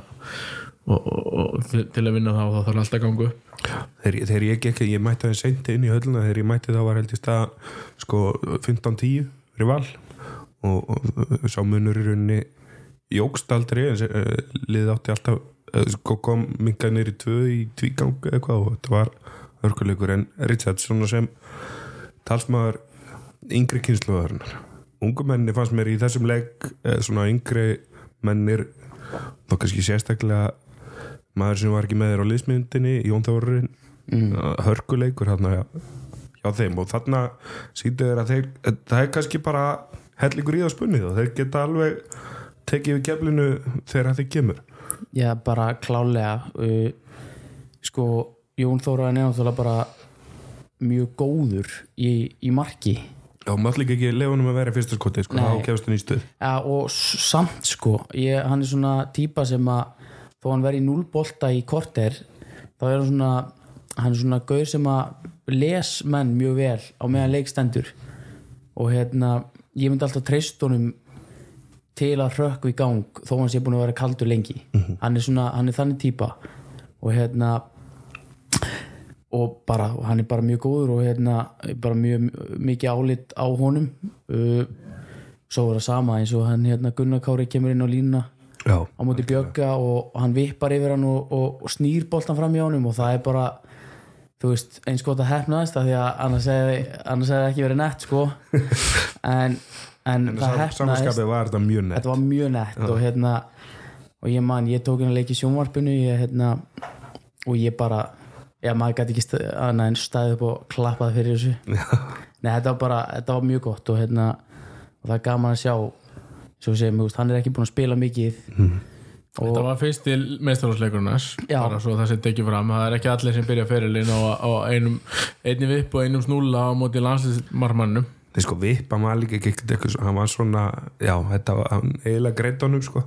og, og, og til að vinna þá þá þarf alltaf að ganga upp. Þegar, þegar ég gekk, ég mætti aðeins seint inn í hölluna þegar ég mætti þá var held í stað sko 15-10 fyrir val og, og sá munur í rauninni jógst aldrei en uh, liðið átti alltaf uh, sko kom minkað nýri tvö í tvígang eða eitthvað og þetta var örkuleikur. En Richard svona sem talsmaður yngri kynsluðarinnar ungu menni fannst mér í þessum leik eh, svona yngri mennir þá kannski sérstaklega maður sem var ekki með þér á liðsmyndinni Jón Þórurinn mm. hörkuleikur hérna hjá, þeim. Og þarna sýndu þeir að þeir það er kannski bara hellingur í það spunnið og þeir geta alveg tekið við geflinu þegar þeir kemur. Já, bara klálega uh, sko, Jón Þóraðin er náttúrulega bara mjög góður í, í marki. Já, maður líka ekki lefunum að vera í fyrsta skoti sko, Nei. þá kefst hann í stuð. Ja, og samt sko ég, hann er svona típa sem að þó hann veri í núlbolta í korter þá er hann svona hann er svona gaur sem að les menn mjög vel á meðan leikstendur og hérna ég myndi alltaf treyst honum til að hrökku í gang þó hann sé búin að vera kaldur lengi. Hann, er svona, hann er þannig típa og hérna og bara, og hann er bara mjög góður og hérna, bara mjög mikið álit á honum. Uh, svo er það sama eins og hann hérna Gunnar Kári kemur inn á línuna Já, á móti Bjögga og hann vippar yfir hann og, og, og snýr boltan fram í honum og það er bara veist, eins gott að hefnaðist af því að annars hefði, hefði ekki verið nett sko. En, en, en það hefnaðist var þetta þetta var mjög nett og hérna og ég man, ég tók hérna leik í sjónvarpinu ég, hérna, og ég bara já, maður gæti ekki stað, en staðið upp og klappaði fyrir þessu. Nei, þetta var bara, þetta var mjög gott og hérna, og það er gaman að sjá svo þú veist, hann er ekki búin að spila mikið. Þetta var fyrst til meistarhúsleikurnas Já. bara svo það sem tekið fram. Það er ekki allir sem byrja ferilinn á, á einum einni vipp og einum snúla á móti landslismarmannum Nei, sko, Vippa maður líka ekki hann var svona, já, þetta var hann eiginlega greitt honum, sko.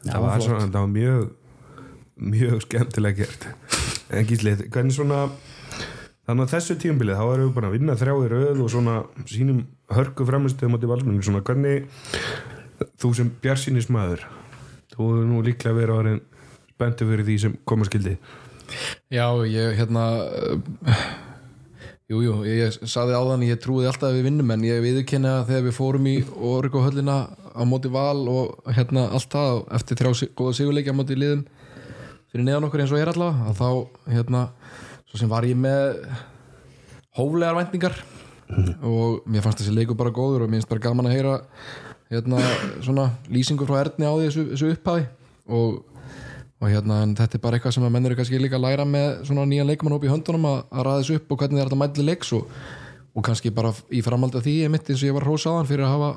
Það var flott. svona, þetta var mjög mjög skemmtilega gert. En gíslið, hvernig svona þannig að þessu tíumbilið, þá erum við bara að vinna þrjá í röð og svona sínum hörku framistuðum átti valsmenning, svona hvernig þú sem bjarsýnis maður þú hefur nú líklega verið orðin spenntu fyrir því sem koma skildi Já, ég hérna uh, Jú, jú, ég saði áðan ég trúði alltaf að við vinnum en ég viðurkenna að þegar við fórum í Origo höllina á móti val og hérna allt það eftir þrjá góða sigurleiki á móti liðum fyrir neðan okkur eins og er allavega að þá hérna, svo sem var ég með hóflegar væntingar og mér fannst þessi leikur bara góður og mér finnst bara gaman að heyra hérna svona lýsingu frá Erni á þessu, þessu upphæði og og hérna þetta er bara eitthvað sem að menn eru kannski líka að læra með svona nýjan leikmannhóp í höndunum að, að ræða þessu upp og hvernig það er þetta mæli leiks og, og kannski bara í framhaldi af því einmitt eins og ég var hrósaðan fyrir að hafa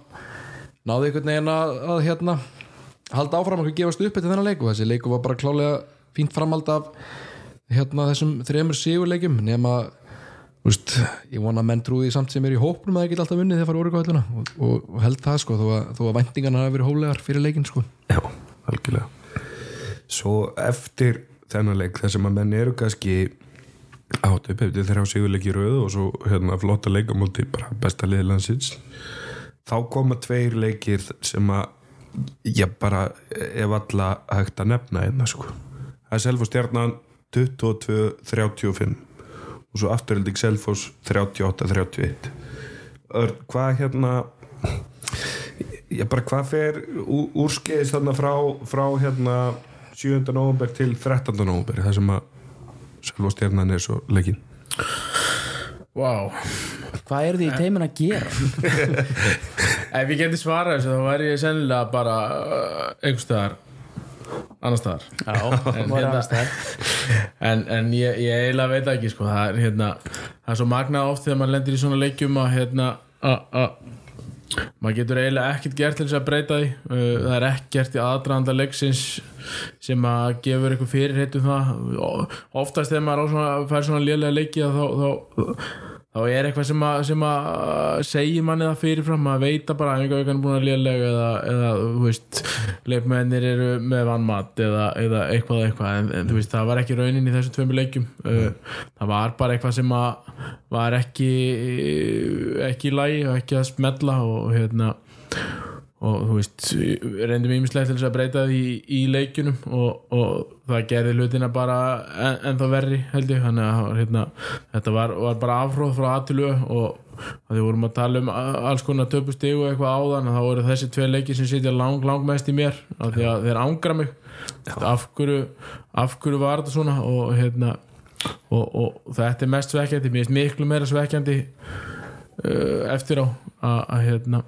náði einhvern veginn að, að hérna halda áfram að gefast upp eftir þennan leik. Og þessi leiku var bara klálega fínt framhald af hérna þessum þremur sigurleikjum nema Úst, ég vona að menn því samt sem er í hópnum að það geta alltaf vunnið þegar fara úr ykkur og, og, og held það sko þó að, þó að væntingarna hafi verið hólegar fyrir leikin sko. Já, algjörlega. Svo eftir þennan leik sem að menn eru kannski átt upp eftir þrjá sigurleiki í röð og svo hérna flotta leikamóti bara besta liði landsins þá koma tveir leikir sem að ég bara ef alla hægt að nefna einna sko. Það er Selfoss stjarnan 22-35 og svo afturhilding Selfoss 38-31 Örn, hvað hérna ég bara hvað fer úrskeiðis þarna frá, frá hérna 7. november til 13. november það sem að Selvostjarnan er svo leikinn Vá, hvað eru því í teimin að gera ef ég geti svarað þessu þá væri ég sennilega bara uh, einhvers staðar. En hérna- en, en ég, ég eiginlega veit ekki sko. það, er, hérna, það er svo magnað oft þegar maður lendir í svona leikjum að hérna, að- að maður getur eiginlega ekkert gert til þess að breyta því. Uh, það er ekkert í aðdraðanda leiksins sem að gefur eitthvað fyrirheit um það. Oftast þegar maður svona, fær svona lélega leiki þá, þá, þá er eitthvað sem að, sem að segja manni það fyrirfram að bara einhver veginn búin að lélega eða, eða þú veist leikmennir eru með vannmatt eða, eða eitthvað eitthvað. En, en þú veist það var ekki raunin í þessum tveimur leikjum. Uh, það var bara eitthvað sem að var ekki ekki í lagi og ekki að smetla og hérna og þú veist, reyndum ímislegt til þess að breyta því í, leikjunum og, og það gerði hlutina bara en, ennþá verri held ég. Þannig að hérna, þetta var, var bara afhróð frá aðtilu og að við vorum að tala um alls konar töpustig og eitthvað áðan þá eru þessi tvei leiki sem sitja lang, lang mest í mér af því að þeir ángra mig. Af hverju, af hverju var þetta svona? Og hérna og, og þetta er mest svekkjandi mér finnst miklu meira svekkjandi uh, eftir á að hérna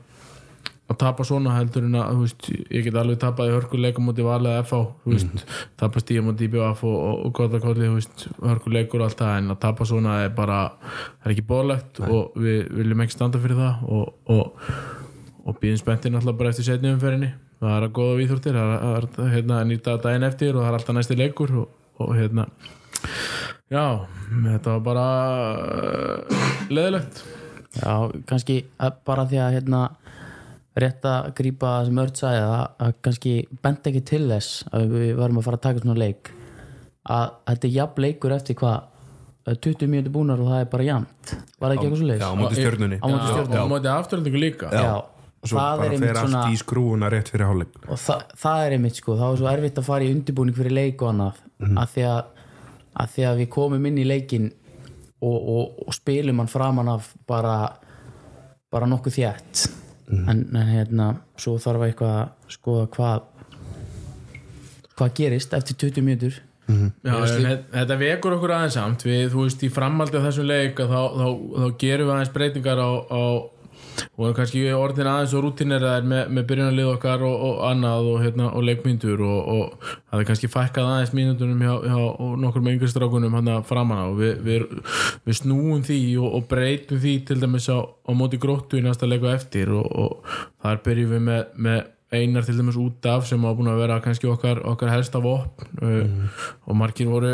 að tapa svona heldur en að veist, ég get alveg tapað í hörkuleikum mútið valega FH mm. tapa stíða mútið IBF og, og, og gott að kolli, þú veist, hörkuleikur og allt það en að tapa svona er bara það er ekki bóðlegt og við viljum ekki standa fyrir það og, og, og býðum spenntir náttúrulega bara eftir setni umferðinni. Það er að góða výþúrtir það er, það er hérna, nýta daginn eftir og það er alltaf næsti leikur og, og hérna já, þetta var bara uh, leðilegt Já, kannski að bara því að hérna rétt að grípa það sem Örd sagði að, að kannski bent ekki til þess að við varum að fara að taka svona leik. Að þetta er jafn leikur eftir hvað eh, 20 mínútur búnar og það er bara jafnt. Var það ekki eitthvað svo leik? Já, á móti stjörnunni. Á móti Stjörnunni. og mótið afturhendingu líka. Já, og svo það bara er fer allt í skrúuna rétt fyrir hálfleik. Og það, það er einmitt sko, þá er svo erfitt að fara í undirbúning fyrir leik og annað. Mhm. að, því að, að því að við komum inn í leikin og, og, og spilum hann framan af bara bara nokkuð þjætt Mhm. en, en hérna svo þarf eitthvað að skoða hvað hvað gerist eftir 20 mínútur. Já, en þe- þetta vekur okkur aðeins samt. Við, þú veist, í framhaldi af þessum leik að þá, þá, þá gerum við aðeins breytingar á, á og kannski orðin aðeins og rútineraðir með, með byrjunarlið okkar og, og annað og, hérna, og leikmyndur og, og það er kannski fækkað aðeins mínúturum hjá, hjá nokkur með yngurstrákunum hann framan á. Og við, við, við snúum því og, og breytum því til dæmis á, á móti gróttu í næsta leiku eftir og, og þar byrjum við með, með einar til dæmis út af sem á búin að vera kannski okkar, okkar helsta vopn uh, og margir voru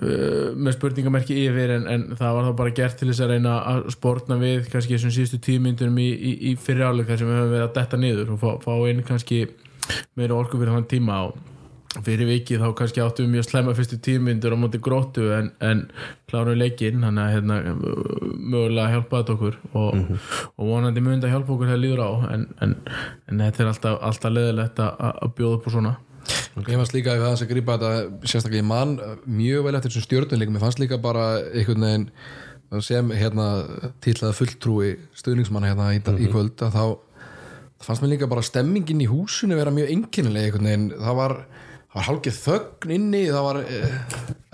með spurningamerki yfir en, en það var þá bara gert til þess að reyna að sportna við kannski þessum síðustu tímyndunum í, í, í fyrir áleika sem við höfum verið að detta niður og fá, fá inn kannski meira orku fyrir þann tíma og fyrir vikið þá kannski áttum við mjög slemma fyrstu tímyndur á móti gróttu en, en klárum leikinn hann að hérna, mögulega hjálpa þetta okkur og, og vonandi mun þetta hjálpa okkur þegar líður á en, en, en þetta er alltaf, alltaf leðilegt að, að bjóða upp á svona Ég fannst líka að við aðeins að grípa þetta sérstaklega ég man mjög vel eftir þessum stjórnunleikum ég fannst líka bara einhvern veginn sem hérna tillaða fulltrúi stuðningsmanna hérna í, í kvöld að þá það fannst mér líka bara stemmingin í húsinu vera mjög einkennileg einhvern veginn. Það var, það var hálfgeð þögn inni það var, eh,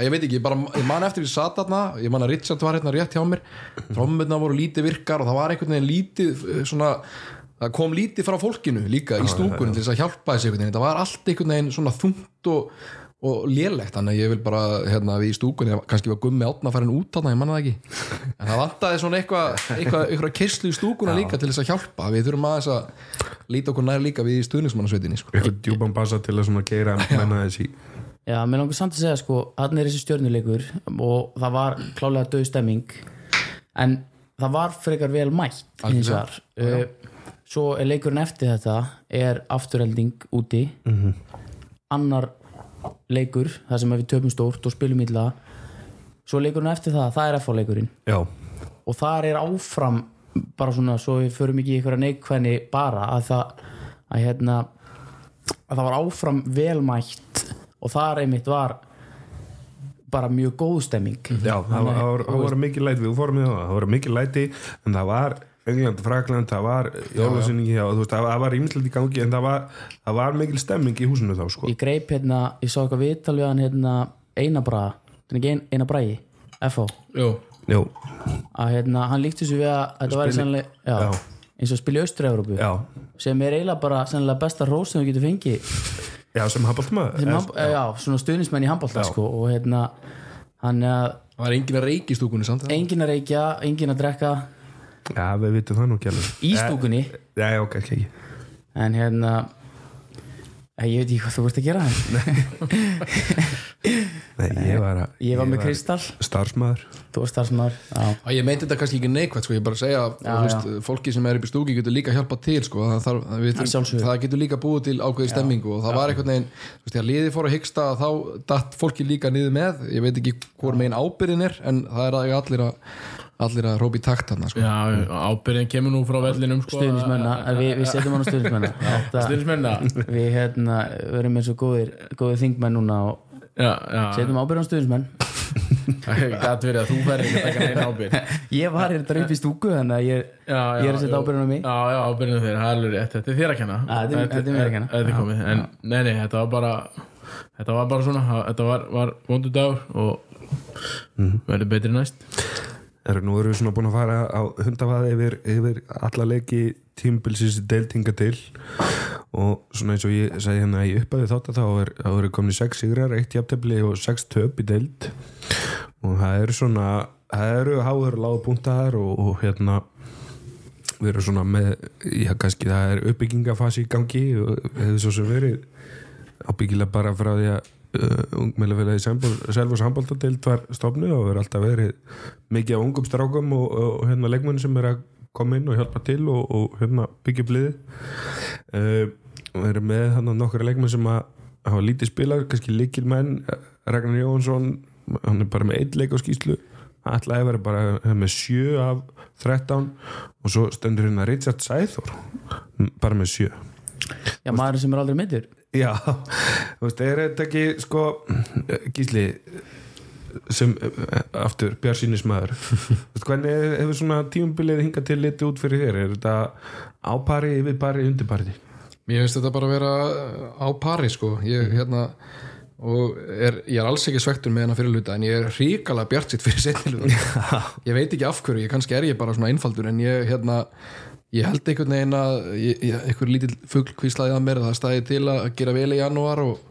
ég veit ekki bara, ég man eftir því satt þarna ég man að Richard var hérna rétt hjá mér. Trommurna voru lítið virkar og það var einhvern veginn lítið eh, svona það kom lítið frá fólkinu líka í stúkunum til þess að hjálpa þessi einhvern veginn. Það var allt einhvern veginn svona þungt og, og lélegt, þannig að ég vil bara hérna við í stúkunni, kannski var gummi átna farin út þarna, ég manna það ekki. En það vantaði svona eitthvað eitthvað, eitthvað kerslu í stúkuna líka til þess að hjálpa. Við þurfum aðeins að líta okkur nær líka við í stuðningsmannasveitinni sko. eitthvað djúban basa til að svona geira menna þessi. Já, mér langar samt að segja sko hann er þessi stjörnuleikur og það var klálega döð stemming en það var frekar vel mætt hins vegar. Uh, svo er leikurinn eftir þetta er afturhelding úti. Annar leikur það sem við töpum stórt og spilum illa. Svo leikurinn eftir það, það er FH leikurinn. Já, og þar er áfram bara svona svo við förum ekki í einhverja neikvæðni bara að það að hérna að það var áfram velmætt og þar einmitt var bara mjög góð stemming. Já það var, það var, það var mikið læti við fórum í það, það var mikið læti en það var England, Frakland, það var jólasinningi hjá, þú veist, það það var ímslega í gangi en það var, það var mikil stemming í húsinu þá sko. Ég greip hérna, ég sá eitthvað viðtal við hann hérna Einar Braga. Þetta er ekki ein, Einar Bragi, FH Jú, Jú, að hérna, hann líkti þessu við að þetta væri sannlega, já, Já. eins og spila í Austur-Európu já, sem er eiginlega bara sannlega besta rós sem þú getur fengið. Já sem hafbóltmaður sem, hand, já, svona stuðnismenn í handbólta sko, og hérna hann er að það var engin að reiki í stúkunni samt engin að reykja, engin að drekka Já, við vitum það nú ekki alveg í stúkunni? Já, já, ok, ekki en hérna eh, ég veit ekki hvað þú ert að gera. Nei, ég var að ég var með Kristall, starfsmæður þú var starfsmaður já, Að ég meinti þetta kannski ekki neikvægt sko, ég bara að segja að Já, veist, fólki sem er upp í stúki getur líka hjálpa til sko, það, þarf, við, Að það getur líka búið til ákveði stemmingu og það var einhvern veginn, þú veist, þegar liði fór að hyggsta þá datt fólki líka niður með ég veit ekki hvor megin ábyrðin er en það er að allir að allir að rópa í takt þarna sko. já, ábyrðin kemur nú frá vellinum sko, stuðnismenna, að- við, við setjum hann á stuðnismenna Þetta, Stuðningsmenna við hérna verum eins og góðir, góðir þingmenn núna og Já, já, setjum ábyrðan stuðnismenn það gæti verið að þú færi ekki að taka neina ábyrð ég var hérna upp í stúku þannig að ég, já, ég er að setja ábyrðan á mig. Já, já, ábyrðinu þeir, það er alveg rétt. Þetta er þér að kenna. Þetta er- mér að kenna. Þetta komið, en nei, nei, þetta var bara Þetta var bara svona, þetta var, var vondu dagur og Mhm. verður betri næst Er, nú erum við svona búin að fara á hundafaði yfir, yfir alla leiki tímbilsins deiltinga til. Og svona eins og ég segi hérna í uppæðu þátt að þá er, eru komin sex sigrar, eitt jafntefli og sex töp í deild. Og það eru svona það eru háður lágu punktar og, og hérna við erum svona með, já kannski það er uppbyggingafasi í gangi og hefur svo sem verið. Ábyggilega bara frá því að uh, ungmælafélagi Selvos handbóltadeild var stofnu og verður alltaf verið mikið á ungum strákum og, og hérna leikmenn sem er að koma inn og hjálpa til og, og hérna byggja bliði uh, og erum með hann nokkra leikmenn sem að hafa lítið spilað, kannski líkil menn Ragnar Jóhansson hann er bara með eitt leik á skýslu að vera bara með sjö af 13 og svo stendur hérna Richard Sæþór bara með sjö. Já, maður sem er aldrei meittur Já, þú veist, er þetta ekki sko, gísli sem aftur björnsýnismæður hvernig hefur svona tímumbilið hingað til litið út fyrir þér? Er þetta ápari, yfirpari, undirpari Mér finnst þetta bara að vera á pari sko. Ég, hérna, og er, ég er alls ekki svektur með hennar fyrir luta en ég er ríkala bjart sitt fyrir setni luta ég veit ekki af hverju, ég kannski er ég bara svona einfaldur en ég hérna ég held einhvern veginn að einhver lítill fugl kvíslaði að mér það stæði til að gera vel í janúar og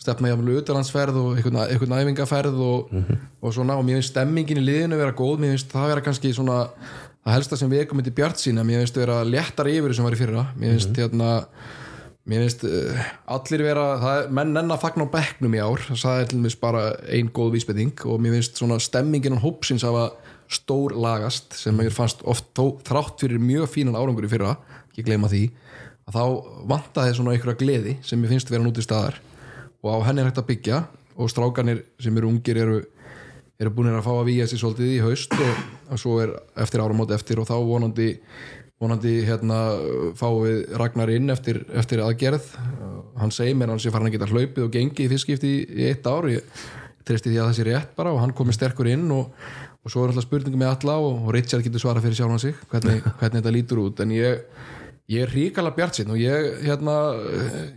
stefna jáfnvel auðvitaðlandsferð og einhvern, einhvern æfingaferð og, og svona. Og mér finnst stemmingin í liðinu vera góð, mér finnst það vera kannski svona það helsta sem við erum myndi bjart sína mér finnst vera léttar yfir sem var í fyrra. Mér finnst hérna mér finnst uh, allir vera það, menn enn að fagna á bekknum í ár. Það er til dæmis bara ein góð vísbending og mér finnst svona stemmingin á hópsins af að stór lagast sem mér fannst oft þó, þrátt fyrir mjög fínan árangur í fyrra ekki gleyma því að þá vantaði svona einhverja gleði sem mér finnst vera núti staðar og á henni er hægt að byggja og strákanir sem eru ungir eru, eru búin að fá að výja sér svolítið í haust og, og svo er eftir áramót eftir og þá vonandi vonandi hérna fáum við Ragnar inn eftir, eftir aðgerð. Hann segir mér hann sé farin að geta hlaupið og gengi í fyrstskipti í, í eitt ár. Ég treysti því að það sé rétt bara og hann komið sterkur inn og, og svo er alltaf spurningum með alla og, og Richard getur svara fyrir sjálfan sig hvernig, hvernig þetta lítur út en ég, ég er ríkala bjart sín og ég hérna,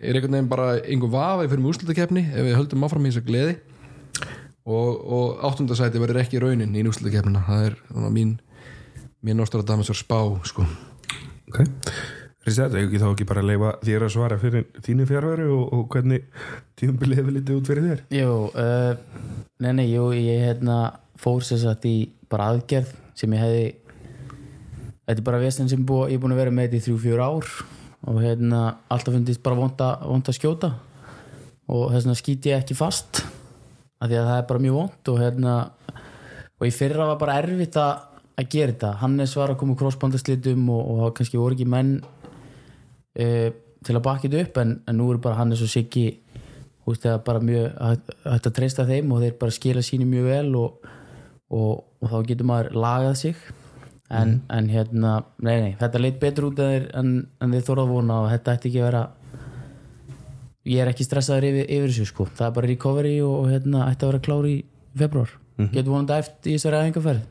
er einhvern veginn bara einhver vafa í fyrir múslutakefni ef við höldum áfram í þess að gleði og, og áttundasæti verður ekki raunin í múslutakefnina það er svona, mín mín Nostradamus damasar spá sko. Ok Richard, ekki þá ekki bara að leifa þér að svara fyrir þínu fjárværi og, og hvernig tímumbilið hefur litið út fyrir þér? Jú, uh, nei, nei, jú, ég hérna fór sér satt í bara aðgerð sem ég hefði þetta er bara vestin sem búið, ég er búin að vera með þetta í þrjú, fjör ár og hérna alltaf fundist bara vonda að skjóta og þess vegna skýt ég ekki fast af því að það er bara mjög vond og hérna og í fyrra var bara erfitt að að gera þetta, Hannes var að koma crossbandaslitum og, og kannski voru ekki menn uh, til að baka þetta upp en, en nú er bara Hannes og Siggi húst eða bara mjög hægt að treysta þeim og þeir bara skila síni mjög vel og, og, og þá getur maður lagað sig. En, mm. en hérna, nei nei, þetta leit betur út en, en þeir þóra að vona og þetta ætti ekki að vera ég er ekki stressaður yfir, yfir þessu sko. Það er bara recovery og hérna ætti að vera klári í februar, mm -hmm. getur vonandi eftir í þessari aðengarferð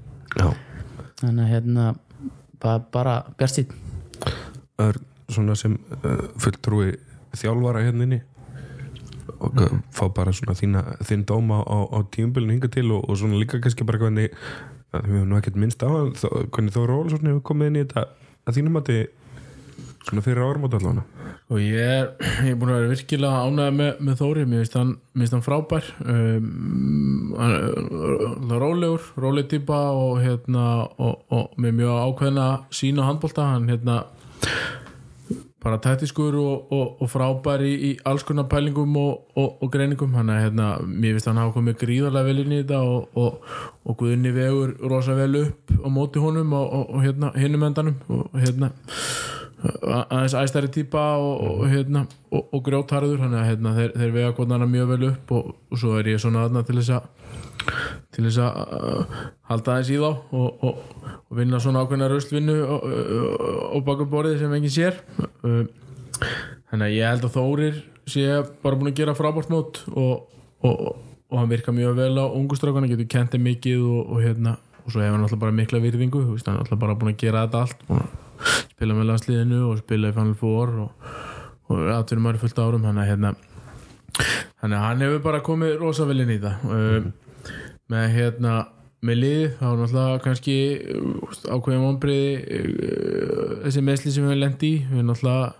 þannig að hérna bara, bara bjart sín Það er svona sem uh, fulltrúi þjálfara hérna inni og mm. fá bara svona þína, þinn dóma á, á tíumbilinu hinga til og, og svona líka kannski bara hvernig við hefum nú ekkert minnst á hvernig þó Róla svona hefur komið inn í þetta að þínum að þið svona fyrir árum átt allavega og ég er, ég er búin að vera virkilega ánægð með, með Þóri, mér finnst hann, hann frábær um, rólegur, róleg týpa og hérna og, og með mjög ákveðna sína handbólta hann hérna bara tættiskur og, og, og frábær í, alls konar pælingum og greiningum. Hann er hérna, mér finnst hann hafa komið gríðarlega vel inn í þetta og Guðinni vegur rosa vel upp á móti honum og hérna hinnum endanum og hérna aðeins æstæri týpa og, og, hérna, og, og grjótharður þannig að hérna, þeir, þeir vega kvotnarna mjög vel upp og svo er ég svona aðna til þess að til þess að halda aðeins í þá og vinna svona ákveðna röstvinnu og bakum borðið sem enginn sér. Uh, þannig að ég held að Þórir sé bara búin að gera frábárt mót og hann virka mjög vel á ungustrákana, getur kentið mikið og hérna og svo hefur hann alltaf bara mikla virðingu hann er alltaf bara búin að gera þetta allt spila með landsliðinu og spila í Final Four og, og aðturum maður fullt árum hann að hérna þannig hann hefur bara komið rosa vel inn í það. Mm. með hérna með lið, þá er náttúrulega kannski ákveðum ombriði uh, þessi meðsli sem við í. Við náttúrulega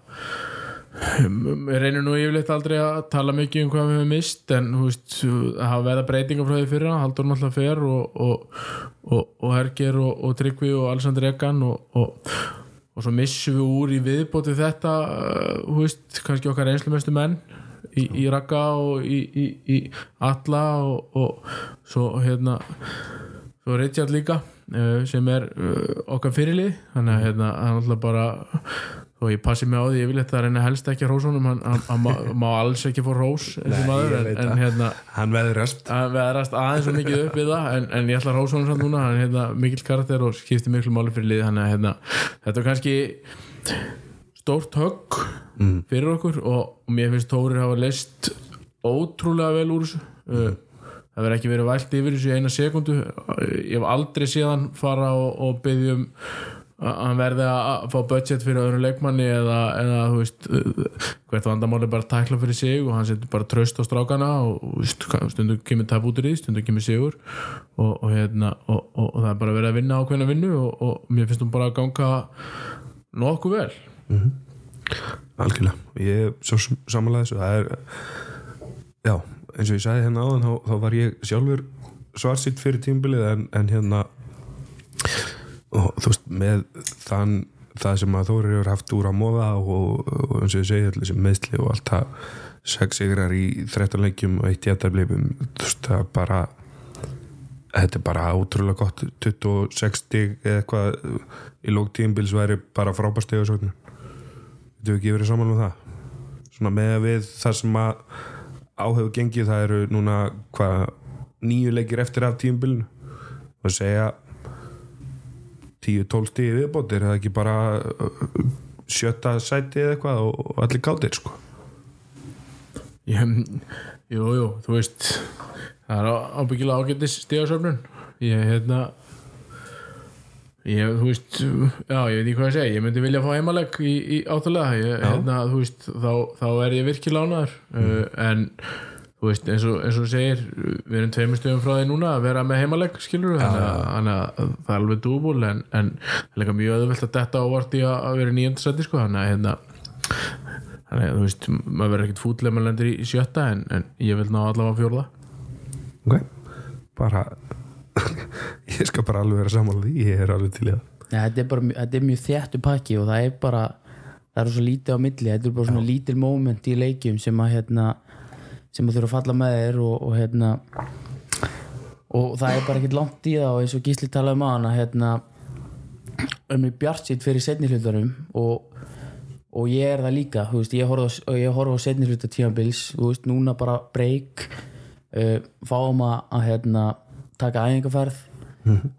við reynum nú yfirleitt aldrei að tala mikið um hvað við hefum mist en veist, að hafa veða breytingar frá því fyrir Haldur náttúrulega fer og, og, og, og Herger og Tryggvi og Alessandr Egan og og svo missum við úr í viðbóti þetta uh, veist, kannski okkar einslumestu menn í, í Ragga og í, í, í Alla og, og svo hérna svo Richard líka uh, sem er uh, okkar fyrirlið. Þannig að hérna, hann alltaf bara og ég passi mig á því yfirleitt að reyna helst ekki að rósunum, hann, hann, hann má, má alls ekki fór rós þessi maður, ég en, en hérna hann veðrast að veðrast aðeins og mikið upp við það en, en ég ætla honum samt núna. Hann er hérna, mikill karakter og skiptir miklu máli fyrir lið þannig að hérna, þetta er kannski stórt högg fyrir okkur og, og mér finnst Tórir hafa leist ótrúlega vel úr þessu. Uh, það verður ekki verið vælt yfir þessu eina sekundu ég hef aldrei séðan fara og, og byggjum að hann verði að fá budget fyrir öðru leikmanni eða, eða þú veist hvert vandamál er bara tækla fyrir sig og hann setur bara tröst á strákana og stundum kemur tap út í því stundum kemur sigur og, og, hérna, og, og, það er bara verið að vinna ákveðna vinnu og, mér finnst hún bara að ganga nokkuð vel. Algjörlega, ég er svo samanlega þessu. Það er já, eins og ég sagði hérna áðan þá, þá var ég sjálfur svarsitt fyrir tímbilið en, en hérna og þú veist, með þann það sem að Þóri hefur haft úr að móða og, og eins og ég segi allir sem meðsli og allt það sex sigrar í 13 leikjum og eitt jættarblipum þú veist, það bara þetta er bara ótrúlega gott 26 stig eða eitthvað í lók tímbils væri bara frábært stig á sóknum Þetta hefur ekki verið saman um það? Svona með að við það sem að áhefur gengið það eru núna hvað nýju leikir eftir af tímbilinu og segja 10-12 stíði viðbót er það ekki bara uh, sjötta sæti eða eitthvað og, allir gátir sko? Ég, Jú, þú veist það er ábyggilega ágættis stigasöfnun. Ég, hérna ég, þú veist já, ég veit ekki hvað ég segi, ég myndi vilja fá heimaleg í, í áttalega, ég, hérna, þú veist þá, þá er ég virkilega ánæður uh, en þú veist, eins og, eins og segir, við erum tveimur stöðum frá því núna að vera með heimaleg, skilur þannig að, þannig að það er alveg dúbúl en, en það er líka mjög öðvöld að detta ávart í að, að vera nýjöndasætti, sko, þannig að hérna þannig að þú veist, maður verður ekkert fútlega maður lendir í sjötta en, en ég vil ná allavega fjórða. Ok, bara ég skal bara alveg vera saman því ég er alveg til í það. Nei, þetta, er bara, þetta er mjög þéttu pakki og það er bara það er svo lítið á milli, þetta er bara svona lítil moment í leikjum sem að hérna, sem að þurfa að falla með þér og, og hérna og það er bara ekkert langt í það og eins og Gísli talaði um að hana hérna um í bjartsitt fyrir setni hlutunum og, og ég er það líka þú veist, ég horf á, setni þú veist, núna bara break uh, fáum að, að hérna, taka æfingarferð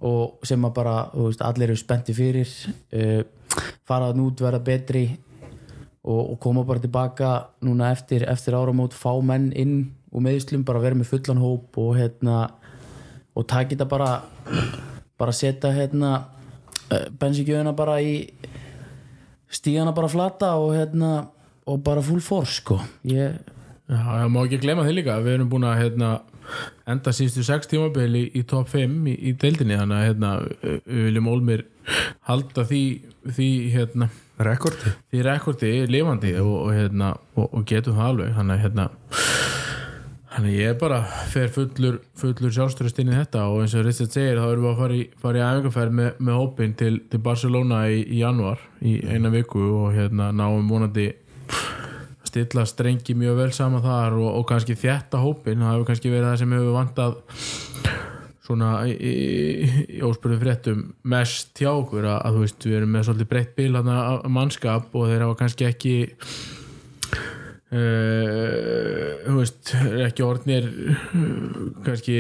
og sem að bara, þú veist, allir eru spennti fyrir uh, fara að nút verða betri og, og koma bara tilbaka núna eftir, eftir áramót fá menn inn og meðslum bara vera með fullan hóp og hérna og taka þetta bara bara setja hérna bensíkjöðuna bara í stígana bara flata og hérna og bara full force sko. Ég, Já, það má ekki glema því líka við erum búin að hérna, enda síðustu sex tímabil í, í top 5 í, í deildinni þannig að hérna, við viljum Olmir halda því, því, hérna, rekordi. því rekordi lifandi og, og, hérna, og, og getum það alveg. Þannig að hérna, þannig ég bara fer fullur, fullur sjálfstörust inn í þetta og eins og Richard segir þá erum við að fara í, fara í æfingarferð með, með hópin til, til Barcelona í, í januar í eina viku og hérna náum vonandi stilla strengi mjög vel saman þar og, og kannski þjætta hópin það hefur kannski verið það sem hefur vantað svona í, í, í óspurðu fréttum mest hjá okkur að, að þú veist við erum með svolítið breytt bíl af mannskap og þeir hafa kannski ekki Uh, þú veist, ekki orðnir uh, kannski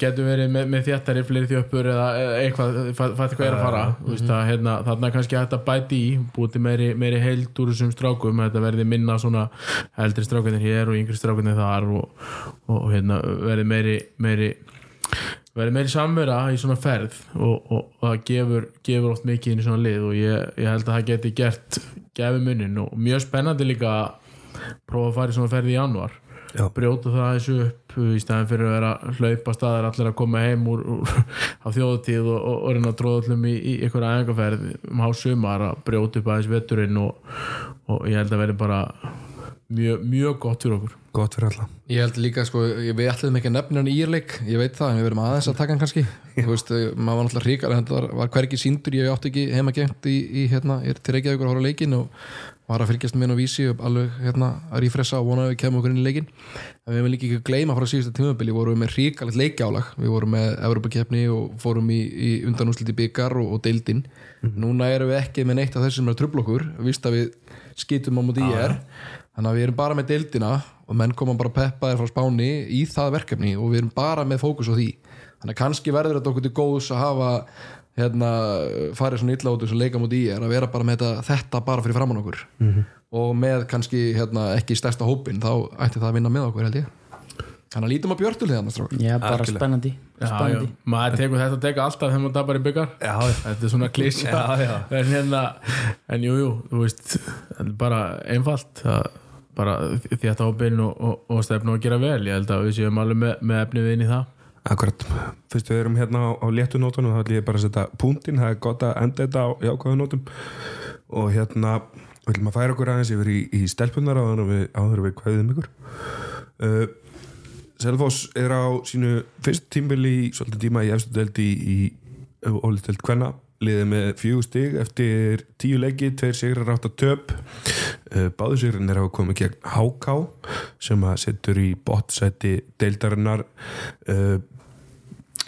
getur verið með, með þjættari fleiri þjöppur eða eitthvað, fætti hvað er að fara. Þú veist, að, hérna, þarna kannski hægt að bæti í búið til meiri, meiri heild úr þessum strákum að þetta verði minna svona eldri strákunir hér og yngri strákunir þar og, og hérna, verði meiri meiri verði meiri samvera í svona ferð og, og, og það gefur, gefur oft mikið inn í svona lið og ég, ég held að það geti gert gefi munin og mjög spennandi líka að prófa að fara í svona ferð í januar Já. brjóta það þessu upp í stæðan fyrir að vera hlaupa staðar allir að koma heim úr, úr á þjóðutíð og, og, reyna að tróða öllum í, í einhverja æfingarferð um hásumar að brjóta upp aðeins veturinn og, og ég held að verði bara mjög, mjög gott fyrir okkur gott fyrir alla. Ég held líka, sko, ég- við ætlum ekki að nefna hann í írleik Ég veit það, en við verum aðeins að taka hann kannski. Þú veist, maður var náttúrulega ríkar þetta var, var hvergi síndur, ég átti ekki heima gengt í, í hérna, ég er til Reykjavíkur að horfa á leikin og var að fylgjast með henn á vísi og alveg hérna að rífressa og vonaði að við kemum okkur inn í leikin en við hefum líka ekki að gleyma frá síðustu tímabili vorum við með ríkalegt leikjálag. Við vorum með Evropakefni og fórum í, í undanúsliti byggar og, og deildin. Núna erum við ekki með neitt af þessu sem er að trubla okkur, víst að við skýtum á múti í er þannig að við erum bara með deildina og menn koma bara peppaðir frá Spáni í það verkefni og við erum bara með fókus á því þannig að kannski verður þetta okkur til góðs að hafa hérna, farið svona illa út þessu leika múti í er að vera bara með þetta, þetta bara fyrir framann okkur -hmm. og með kannski hérna, ekki stærsta hópin þá ætti það að vinna með okkur held ég þannig að lítum á björtulegðan Já, bara Algjörlega. spennandi, Já, já, spennandi. maður tekur þetta tekur alltaf þegar maður tapar í byggar Já, þetta er svona klísja Já, já. en hérna, en jú, jú, þú veist bara einfalt það, bara þetta hópinn og, og, og stefna að gera vel, ég held að við séum alveg með, með efnið inn í það Akkurat, fyrst við erum hérna á, á léttunótunum þá ætlum ég bara að setja punktinn það er gott að enda þetta á jákvæðunótum og hérna við ætlum að færa okkur aðeins yfir í, í stelpunar áður við, áður við kvæðum ykkur uh, Selfoss er á sínu fyrst tímbili svolítið tíma í efstu delt í, ólítelt kvenna liðið með fjögur stig eftir tíu leiki, tveir sigrar átt að töp. Uh, báðu sigrin er að koma gegn HK sem að setur í bottsæti deildarinnar. Uh,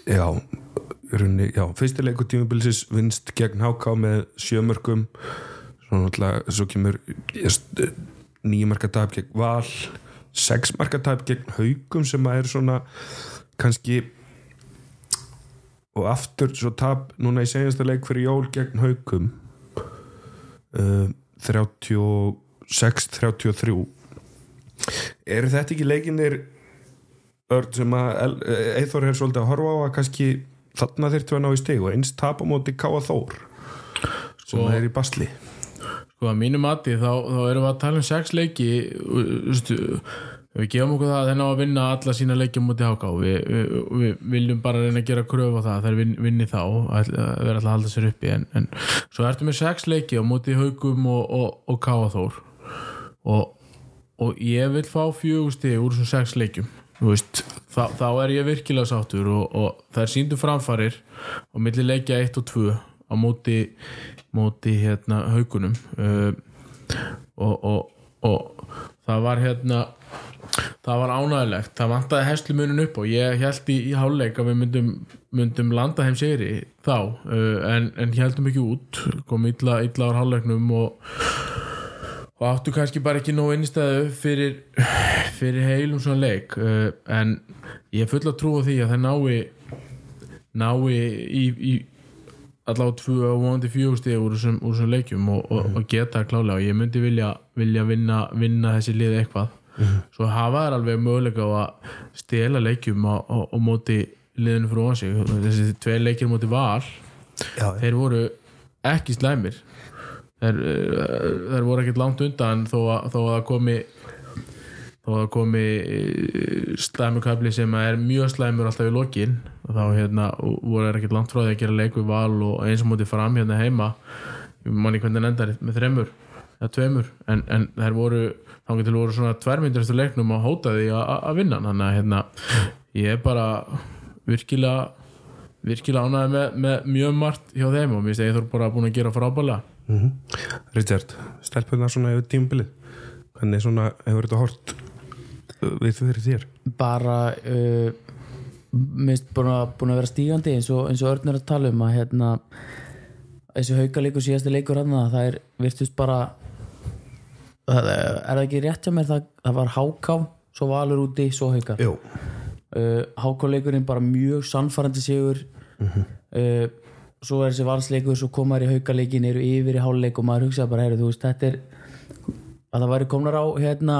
já, í rauninni, já fyrsti leikur tímubilsis vinst gegn HK með sjömörkum svo náttúrulega, svo kemur nýju marka tap gegn Val sex marka tap gegn Haugum sem að er svona kannski og aftur svo tap núna í senjasta leik fyrir jól gegn Haugum uh, 36-33 eru þetta ekki leikinir örn sem að Eithor er svolítið að horfa á að kannski þarna þyrftu að ná í stig og eins tap á móti Káa Þór sem Og- er í basli. Sko að mínu mati þá, þá erum við að tala um sex leiki stu, við gefum okkur það að þeir ná að vinna alla sína leiki múti háká við, við, við viljum bara reyna að gera kröfu á það þeir vin, vinni þá að vera alltaf að halda sér uppi en, en svo ertu með sex leiki á múti haugum og, og, og káaþór. Og, og ég vil fá fjögusti úr þessum sex leikjum veist, þá, þá er ég virkilega sáttur og, og það er síndu framfarir og milli leikja 1 og 2 á móti, móti hérna haugunum uh, og, og, og það var hérna það var ánægilegt, það vantaði heslumunum upp og ég held í, í háluleik að við myndum, myndum landa heim sigri þá, uh, en, en heldum ekki út. Kom illa, illa á háluleiknum og og áttu kannski bara ekki nóg innstæðu fyrir, fyrir heilum svona leik uh, en ég er full að trúa því að það nái nái í, í allavega tvö og vonandi fjögustíð úr þessum, leikjum og, og, og geta klálega og ég myndi vilja, vilja vinna, vinna þessi lið eitthvað svo hafa þær alveg möguleika að stela leikjum á, á, á móti liðinu frá sig. Þessi tvei leikir á móti val já, þeir voru ekki slæmir. Þeir, eh, þeir voru ekkert langt undan þó að, þó að komi þó að komi slæmukabli sem er mjög slæmur alltaf í lokin. Og þá hérna og voru þeir ekkert langt frá því að gera leik við val og eins og móti fram hérna heima. Manni hvernig hann endar með þremur eða tveimur en, en þeir voru þá getur voru svona tværmyndir eftir leiknum og hóta því að að vinna. Þannig að hérna ég er bara virkilega virkilega ánægði með, með mjög margt hjá þeim og mér finnst að ég þarf bara búin að gera frábælega Mhm. Richard, stelpunar svona yfir tímbilið hvernig svona hefur þetta hort við fyrir þér? Bara uh, minnst búin að, búin að vera stígandi eins og, eins og Örn er að tala um að hérna þessi haukaleikur síðasti leikur hann það er virtust bara það er, það ekki rétt hjá mér það, það var háká, svo valur úti svo hauka? Uh, hákáleikurinn bara mjög sannfærandi sigur. Uh, svo er þessi valsleikur svo koma þær í haukaleikin eru yfir í háluleik og maður hugsa bara, heyru, þú veist, þetta er að það væri komnar á hérna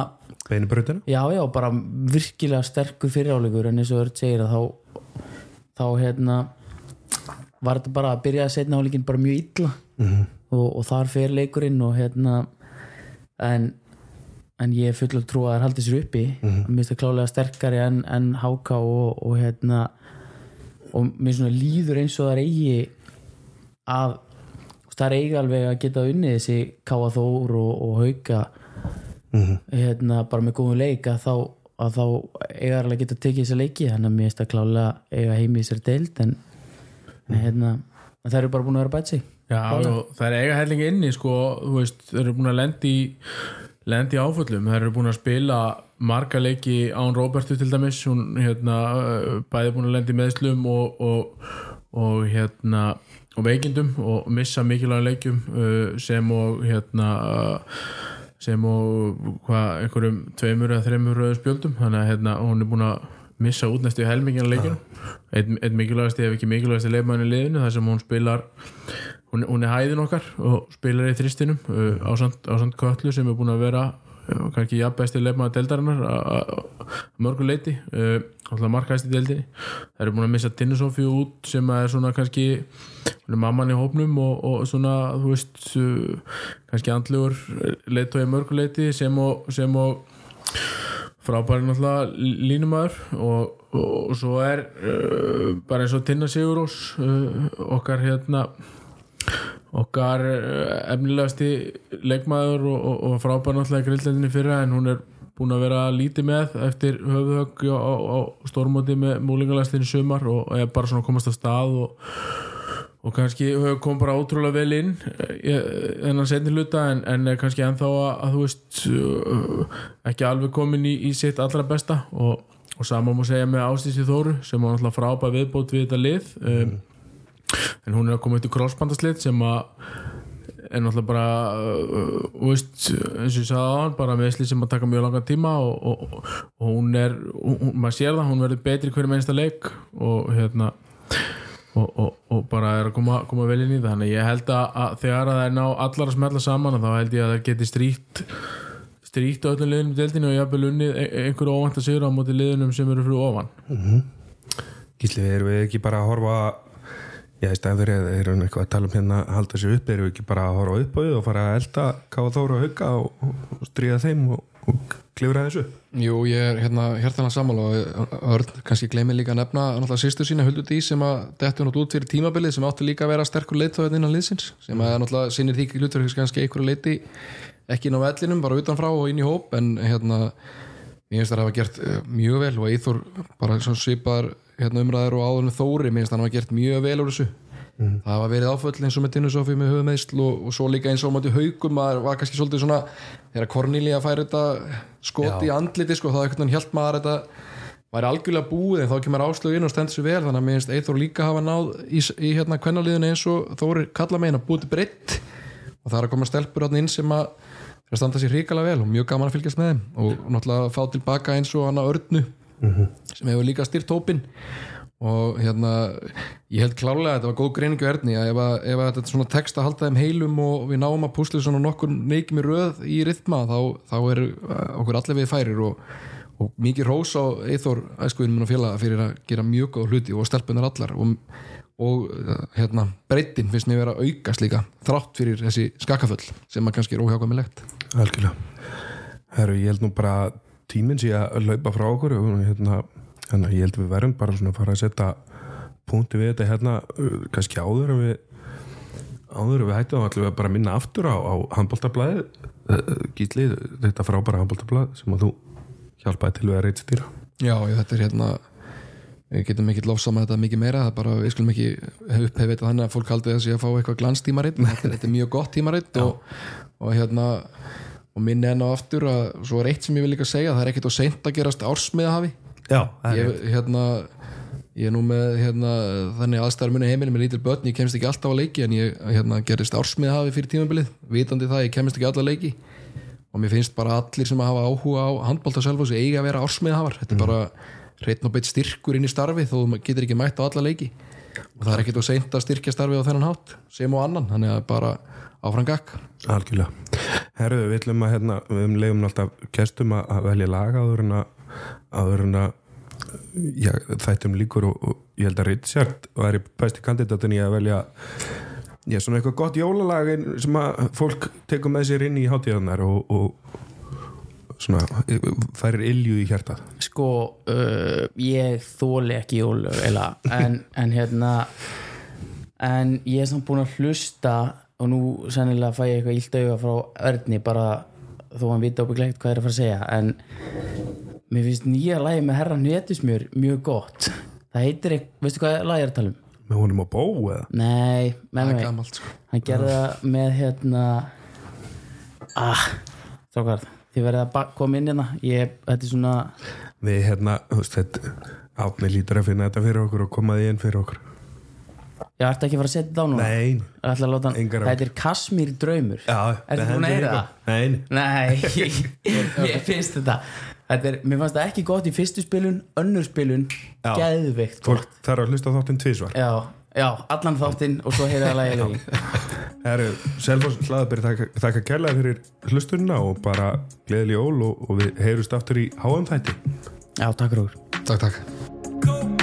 beinibrautina Já, já, bara virkilega sterkur fyriráleikur en eins og Örd segir að þá þá hérna var þetta bara að byrja að setna áleikin bara mjög illa. -hmm. og, og þar fer leikurinn og hérna en, en ég er full að trúa að það er haldið sér uppi. Mm -hmm. mér finnst það klálega sterkari en, en háka og, og hérna og mér svona líður eins og það er eigi að það er eigi alveg að geta unnið þessi káa þór og, og hauka hérna, bara með góðum leik að þá, að þá eiga alveg að geta tekið þessa leiki. Þannig að mér finnst það klálega eiga heimi í þessari deild en, en hérna, en það eru bara búin að vera bætt sig Já, og það er eiga hellingi inni sko, þú veist, þeir eru búin að lendi í lendi í áföllum, þeir eru búin að spila marga leiki án Róbertu til dæmis, hún hérna bæði búin að lendi í meðslum og, og, og hérna og veikindum og missa mikilvæg leikjum uh, sem og hérna uh, sem og hvað, einhverjum tveimur eða þreimur spjöldum. Þannig að hérna, hún er búin að missa út næstu helmingina leikinu einn, mikilvægasti ef ekki mikilvægasti leikmann í liðinu þar sem hún spilar hún, hún er hæðin okkar og spilar í þristinum uh, ásand, ásand Köllu sem er búin að vera kannski jafnbesti leikmann deildarinnar að mörgu leiti uh, alltaf markaðist í deildinni. Það eru búin að missa Tinnisofju út sem er svona kannski mamman í hópnum og, og svona þú veist uh, kannski andlegur leitói mörgu leiti sem og, sem og frábæri náttúrulega línumæður og, og, svo er bara eins og Tinna Sigurós okkar hérna okkar uh, efnilegasti leikmaður og, og, og frábæri náttúrulega grillleginni fyrra en hún er búin að vera lítið með eftir höfuhögg á, á, stórmóti með múlingalastinni sumar og er bara svona komast á stað og og kannski kom bara ótrúlega vel inn þennan setni hluta en, en er kannski ennþá að, að þú veist uh, ekki alveg komin í, í sitt allra besta og, sama má segja með Ástísi Þóru sem var náttúrulega frábæð viðbót við þetta lið um, en hún er að koma eitthvað crossbandaslið sem að er náttúrulega bara uh, veist, eins og ég sagði á hann bara meðslið sem að taka mjög langa tíma og, og, og hún er, hún, maður sér það hún verður betri hverjum einsta leik og hérna og, og, bara er að koma, koma vel inn í það. Þannig ég held að, að þegar að það er ná allar að smetla saman þá held ég að það geti stríkt stríkt á öllum liðunum í deildinu og jafnvel unnið einhverju óvænt að sigra á móti liðunum sem eru fyrir ofan. Gísli, erum við ekki bara að horfa já, í að þeir eru eitthvað að tala um hérna að halda sér upp, við ekki bara að horfa upp á því og fara að elda káða þóra og hugga og, stríða þeim og, og klifra þessu? Jú, ég er hérna hjertalega sammála og Örn kannski gleymið líka að nefna náttúrulega sýstur sína Huldur Dí sem að dettu nátt út fyrir tímabilið sem átti líka að vera sterkur leitóð innan liðsins sem að náttúrulega sinir því hlutverkis kannski einhverju leiti ekki inn á vellinum, bara utanfrá og inn í hóp en hérna ég finnst það að hafa gert eh, mjög vel og Eithor bara svipar hérna, umræður og áður með Þóri, það að hafa gert mjög vel úr þessu. Mm. það hafa verið áföll eins og með Tinnusofi með höfumeðsl og, og svo líka eins og mátti haugum að var kannski svolítið svona þegar Cornelia fær þetta skot í andliti sko, þá ekkert hann hjælt maður þetta væri algjörlega búið en þá kemur áslögu inn og stendur sér vel þannig að mér finnst Eithor líka hafa náð í, í hérna kvennaliðinu eins og Þóri kalla megin að búið breytt og það er að koma stelpur áttin inn sem að fyrir að standa sér hrikalega vel og mjög gaman að fylgjast með þeim. Og náttúrulega fá tilbaka eins og hana Örnu mm -hmm. sem hefur líka styrt hópin og hérna ég held klárlega að þetta var góð greiningu erðni að ef, að, ef að þetta svona text að halda þeim heilum og við náum að púsla svona nokkur neikmi röð í rytma þá, þá er okkur allir við færir og, og mikið rós á eithor æskuðinum og félaga fyrir að gera mjög góð hluti og stelpunar allar. Og, og hérna breytin finnst mér vera aukast líka þrátt fyrir þessi skakaföll sem að kannski er óhjákamilegt Algjörlega. Herru, ég held nú bara tíminn sé að laupa frá okkur og hérna að ég held við verðum bara svona að fara að setja punkti við þetta hérna kannski áður en við áður en við hættum þá ætlum við bara að minna aftur á, á handbóltablaði gítlið, þetta frábæra handbóltablaði sem að þú hjálpaði til við að reytstýra Já, þetta er hérna við getum ekki lofsa með þetta mikið meira það bara, við skulum ekki upphefið þetta þannig að fólk haldi þessi að fá eitthvað glanstímaritt þetta er mjög gott tímaritt og, og hérna og minni enn á aftur að svo er eitt sem ég vil líka segja það er ekkit á seint að gerast ársmiðahafi. Já, ég, hérna, ég er nú með hérna, þannig aðstæðar muni heimilin með lítil börn, ég kemst ekki alltaf að leiki en ég hérna, gerist ársmiðahafi fyrir tímabilið. Vitandi það, ég kemst ekki alltaf að leiki. Og mér finnst bara allir sem hafa áhuga á handbólta sjálf eiga að vera ársmiðahafar. Þetta er bara hreitn og beitt styrkur inn í starfi þó þú getur ekki mætt á alla leiki. Og það er ekkit á seint að styrkja starfi á þennan hátt sem og annan, þannig að bara áfram gakk Algjörlega Herðu, við ætlum að hérna, við leiðum alltaf kestum að velja laga áður en að áður en að já, þættum líkur og, og ég held að Richard væri besti kandidatin í að velja já, svona eitthvað gott jólalagin sem að fólk tekur með sér inn í hátíðanar og, og svona færir ilju í hjartað. Sko uh, ég þóli ekki jól en, en hérna en ég er samt búin að hlusta og nú sennilega fæ ég eitthvað ílt auga frá Örni bara þó hann vita óbygglegt hvað er að fara að segja. En mér finnst nýja lagi með herra Nétusmjör mjög gott. Það heitir, veistu hvað lagi er að tala um? með honum á bó eða? Nei, með mig gamalt sko. hann gerði það með hérna ah, strákar þið verðið að koma inn hérna. Ég, þetta er svona við hérna, þú veist, þetta átni lítur að finna þetta fyrir okkur og koma því inn fyrir okkur ég ætti ekki að fara að setja þetta á núna? Nei, Ég ætla að láta hann, Engar þetta er Kasmír draumur. Já Ertu búin að heyra það? Nei, Nei, ég finnst þetta Þetta er, mér fannst það ekki gott í fyrstu spilun önnur spilun, Já. geðveikt fólk þarf að hlusta á þáttinn tvísvar Já, já, allan þáttinn og svo heyrði það lagið lögin Það eru Selfoss hlaðaberi þakka, kærlega fyrir hlustunina og bara gleðileg jól og, og við heyrust aftur í háum þætti. Já, takk fyrir okkur. Takk takk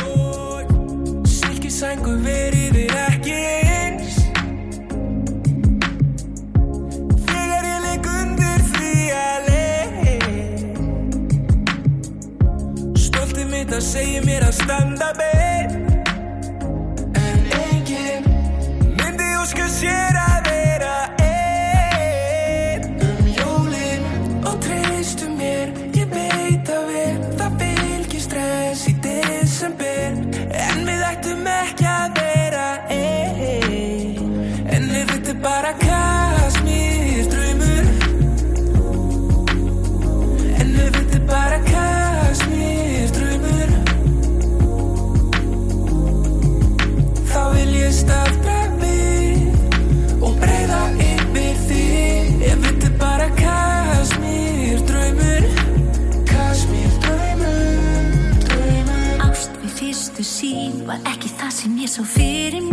segja mér að standa bein En enginn myndi óska sér að bara kasmir draumur. En er bara kasmir draumur. Þá vil ég staldra við Og breyða yfir Ef þetta er bara kasmir draumur. Kasmir draumur Draumur. Ást við fyrstu sín var ekki það sem ég svo fyrir